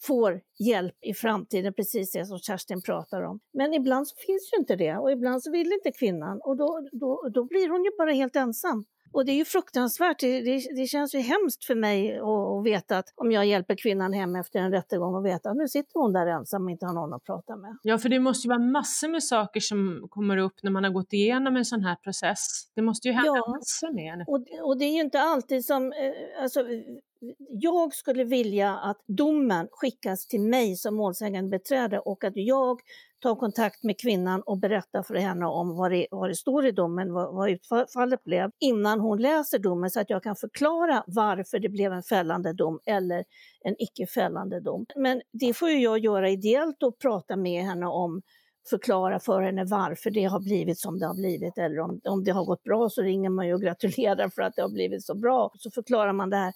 får hjälp i framtiden, precis det som Kerstin pratar om. Men ibland så finns ju inte det och ibland så vill inte kvinnan och då, då, då blir hon ju bara helt ensam. Och det är ju fruktansvärt. Det, det, det känns ju hemskt för mig att, veta att om jag hjälper kvinnan hem efter en rättegång och veta att nu sitter hon där ensam och inte har någon att prata med. Ja, för det måste ju vara massor med saker som kommer upp när man har gått igenom en sån här process. Det måste ju hända ja. massor med och, och det är ju inte alltid som, eh, alltså jag skulle vilja att domen skickas till mig som målsägande beträde och att jag tar kontakt med kvinnan och berättar för henne om vad det, vad det står i domen, vad, vad utfallet blev, innan hon läser domen så att jag kan förklara varför det blev en fällande dom eller en icke fällande dom. Men det får ju jag göra ideellt och prata med henne om förklara för henne varför det har blivit som det har blivit eller om, om det har gått bra så ringer man ju och gratulerar för att det har blivit så bra. Så förklarar man det här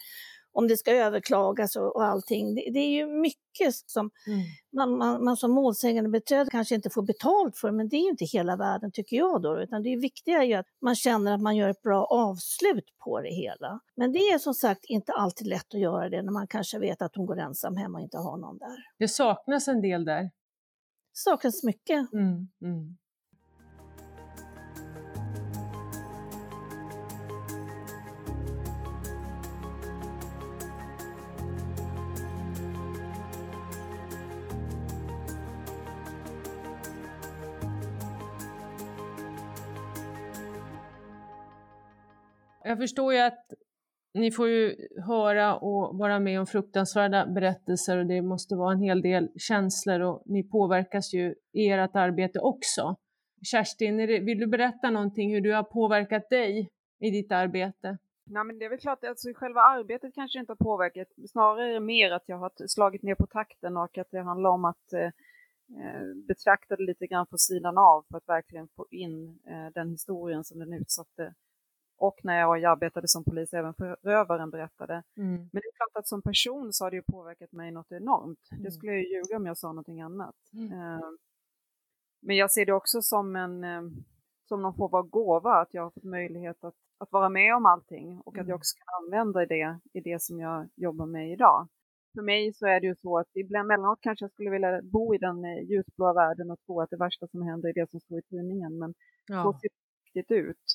om det ska överklagas och, och allting. Det, det är ju mycket som mm. man, man, man som målsägande beträde kanske inte får betalt för, men det är inte hela världen tycker jag då, utan det viktiga är ju att man känner att man gör ett bra avslut på det hela. Men det är som sagt inte alltid lätt att göra det när man kanske vet att hon går ensam hemma och inte har någon där. Det saknas en del där. Det saknas mycket. Mm, mm. Jag förstår ju att ni får ju höra och vara med om fruktansvärda berättelser och det måste vara en hel del känslor och ni påverkas ju i ert arbete också. Kerstin, vill du berätta någonting hur du har påverkat dig i ditt arbete? Nej, men det är väl klart, alltså själva arbetet kanske inte har påverkat, snarare är det mer att jag har slagit ner på takten och att det handlar om att eh, eh, betrakta det lite grann på sidan av för att verkligen få in eh, den historien som den utsatte och när jag arbetade som polis även förövaren berättade. Mm. Men det är klart att som person så har det ju påverkat mig något enormt. Mm. Det skulle jag ju ljuga om jag sa någonting annat. Mm. Uh, men jag ser det också som en uh, som någon form av gåva, att jag har fått möjlighet att, att vara med om allting och att jag mm. också kan använda det i det som jag jobbar med idag. För mig så är det ju så att ibland mellanåt kanske jag skulle vilja bo i den eh, ljusblåa världen och tro att det värsta som händer är det som står i tidningen, men ja. så ser det riktigt ut.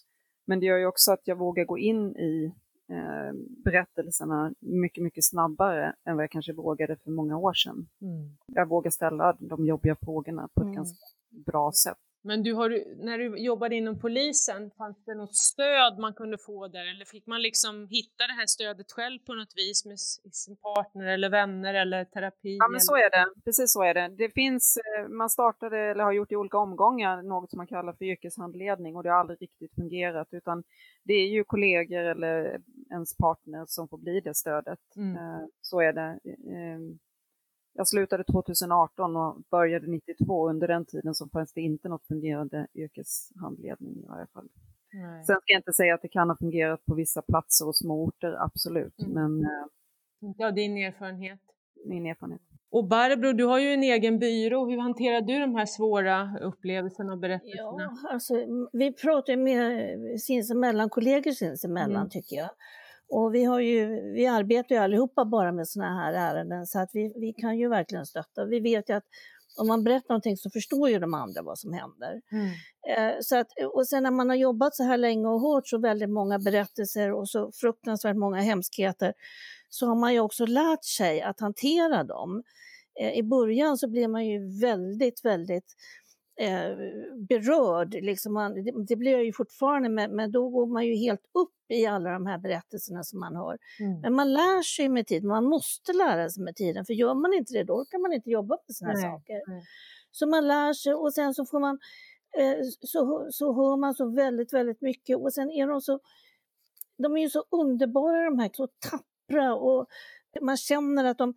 Men det gör ju också att jag vågar gå in i eh, berättelserna mycket, mycket snabbare än vad jag kanske vågade för många år sedan. Mm. Jag vågar ställa de jobbiga frågorna på ett mm. ganska bra sätt. Men du har, när du jobbade inom polisen, fanns det något stöd man kunde få där eller fick man liksom hitta det här stödet själv på något vis med sin partner eller vänner eller terapi? Ja men så är det, precis så är det. Det finns, eh, man startade eller har gjort i olika omgångar något som man kallar för yrkeshandledning och det har aldrig riktigt fungerat utan det är ju kollegor eller ens partner som får bli det stödet. Mm. Eh, så är det. Jag slutade 2018 och började 92. Under den tiden så fanns det inte något fungerande yrkeshandledning i varje fall. Nej. Sen ska jag inte säga att det kan ha fungerat på vissa platser och små orter, absolut. Mm. Men, eh, ja, din erfarenhet. Min erfarenhet. Och Barbro, du har ju en egen byrå. Hur hanterar du de här svåra upplevelserna och berättelserna? Ja, alltså, vi pratar med sinsemellan, kollegor sinsemellan mm. tycker jag. Och vi, har ju, vi arbetar ju allihopa bara med sådana här ärenden så att vi, vi kan ju verkligen stötta. Vi vet ju att om man berättar någonting så förstår ju de andra vad som händer. Mm. Eh, så att, och sen när man har jobbat så här länge och hört så väldigt många berättelser och så fruktansvärt många hemskheter så har man ju också lärt sig att hantera dem. Eh, I början så blir man ju väldigt, väldigt eh, berörd. Liksom man, det, det, blir jag ju fortfarande, men, men, då går man ju helt upp i alla de här berättelserna som man hör. Mm. Men man lär sig med tiden, man måste lära sig med tiden, för gör man inte det då kan man inte jobba med sådana här saker. Nej. Så man lär sig och sen så får man eh, så, så hör man så väldigt, väldigt mycket och sen är de så de är ju så underbara de här, så tappra och man känner att de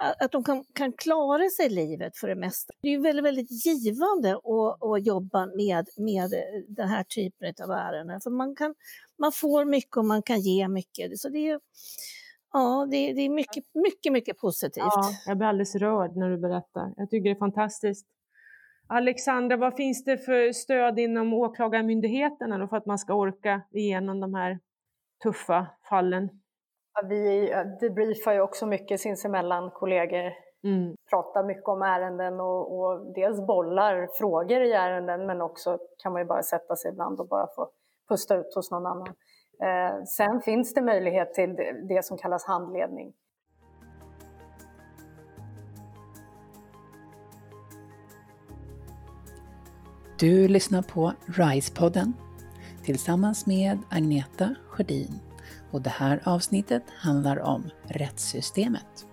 att de kan, kan klara sig i livet för det mesta. Det är väldigt, väldigt givande att, att jobba med, med eh, den här typen av ärenden. För man, kan, man får mycket och man kan ge mycket. Så det är, ja, det, det är mycket, mycket, mycket positivt. Ja, jag blir alldeles rörd när du berättar. Jag tycker det är fantastiskt. Alexandra, vad finns det för stöd inom åklagarmyndigheterna för att man ska orka igenom de här tuffa fallen? Vi debriefar ju också mycket sinsemellan, kollegor. Mm. Pratar mycket om ärenden och, och dels bollar frågor i ärenden men också kan man ju bara sätta sig ibland och bara få pusta ut hos någon annan. Eh, sen finns det möjlighet till det, det som kallas handledning. Du lyssnar på RISE-podden tillsammans med Agneta Sjödin och det här avsnittet handlar om rättssystemet.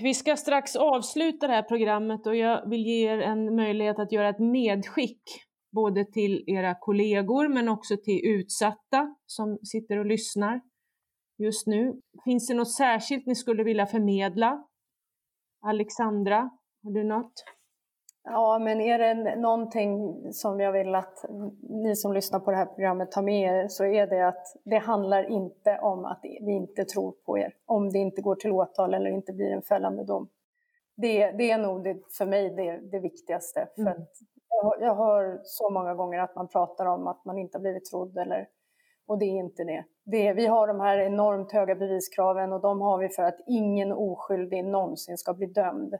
Vi ska strax avsluta det här programmet och jag vill ge er en möjlighet att göra ett medskick både till era kollegor men också till utsatta som sitter och lyssnar just nu. Finns det något särskilt ni skulle vilja förmedla? Alexandra, har du något? Ja, men är det någonting som jag vill att ni som lyssnar på det här programmet tar med er så är det att det handlar inte om att vi inte tror på er, om det inte går till åtal eller inte blir en fällande dom. Det, det är nog det, för mig det, det viktigaste. För mm. jag, jag hör så många gånger att man pratar om att man inte har blivit trodd eller, och det är inte det. det. Vi har de här enormt höga beviskraven och de har vi för att ingen oskyldig någonsin ska bli dömd.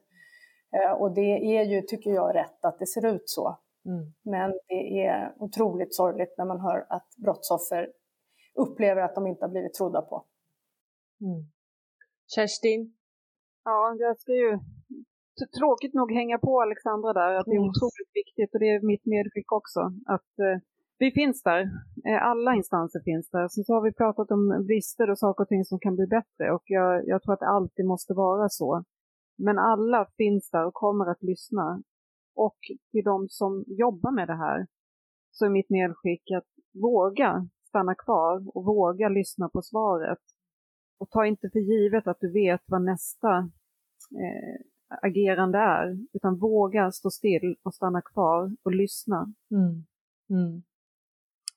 Eh, och det är ju, tycker jag, rätt att det ser ut så. Mm. Men det är otroligt sorgligt när man hör att brottsoffer upplever att de inte har blivit trodda på. Mm. Kerstin? Ja, jag ska ju tråkigt nog hänga på Alexandra där, att det är mm. otroligt viktigt och det är mitt medskick också, att eh, vi finns där. Eh, alla instanser finns där. Sen så har vi pratat om brister och saker och ting som kan bli bättre och jag, jag tror att det alltid måste vara så. Men alla finns där och kommer att lyssna. Och till de som jobbar med det här så är mitt medskick att våga stanna kvar och våga lyssna på svaret. Och ta inte för givet att du vet vad nästa eh, agerande är, utan våga stå still och stanna kvar och lyssna. Mm. Mm.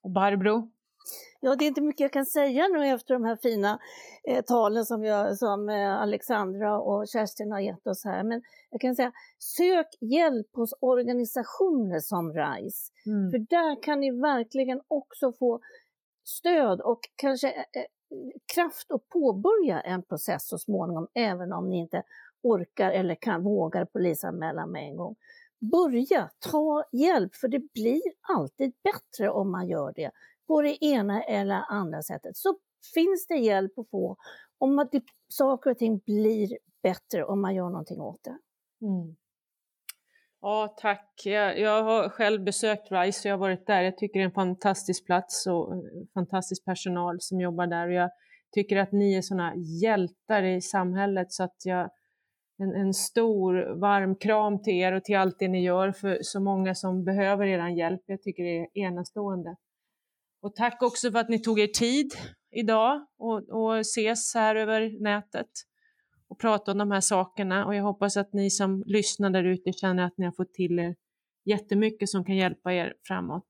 Och Barbro? Ja, det är inte mycket jag kan säga nu efter de här fina eh, talen som, jag, som eh, Alexandra och Kerstin har gett oss här. Men jag kan säga, sök hjälp hos organisationer som RISE. Mm. För där kan ni verkligen också få stöd och kanske eh, eh, kraft att påbörja en process så småningom, även om ni inte orkar eller kan, vågar polisanmäla med en gång. Börja, ta hjälp, för det blir alltid bättre om man gör det på det ena eller andra sättet så finns det hjälp att få om att det, saker och ting blir bättre om man gör någonting åt det. Mm. Ja, tack. Jag, jag, har själv besökt RISE och jag har varit där. Jag tycker det är en fantastisk plats och eh, fantastisk personal som jobbar där. Och jag tycker att ni är sådana hjältar i samhället så att jag en, en stor varm kram till er och till allt det ni gör för så många som behöver er hjälp. Jag tycker det är enastående. Och tack också för att ni tog er tid idag och, och ses här över nätet och prata om de här sakerna. Och jag hoppas att ni som lyssnar där ute känner att ni har fått till er jättemycket som kan hjälpa er framåt.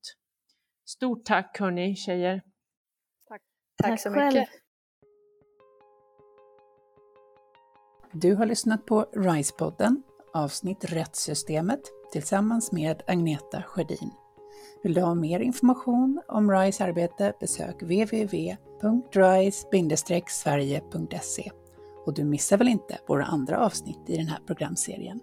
Stort tack hörni tjejer! Tack, tack så mycket! Du har lyssnat på RISE-podden, avsnitt Rättssystemet, tillsammans med Agneta Sjödin. Vill du ha mer information om RISE arbete besök www.rise-sverige.se och du missar väl inte våra andra avsnitt i den här programserien.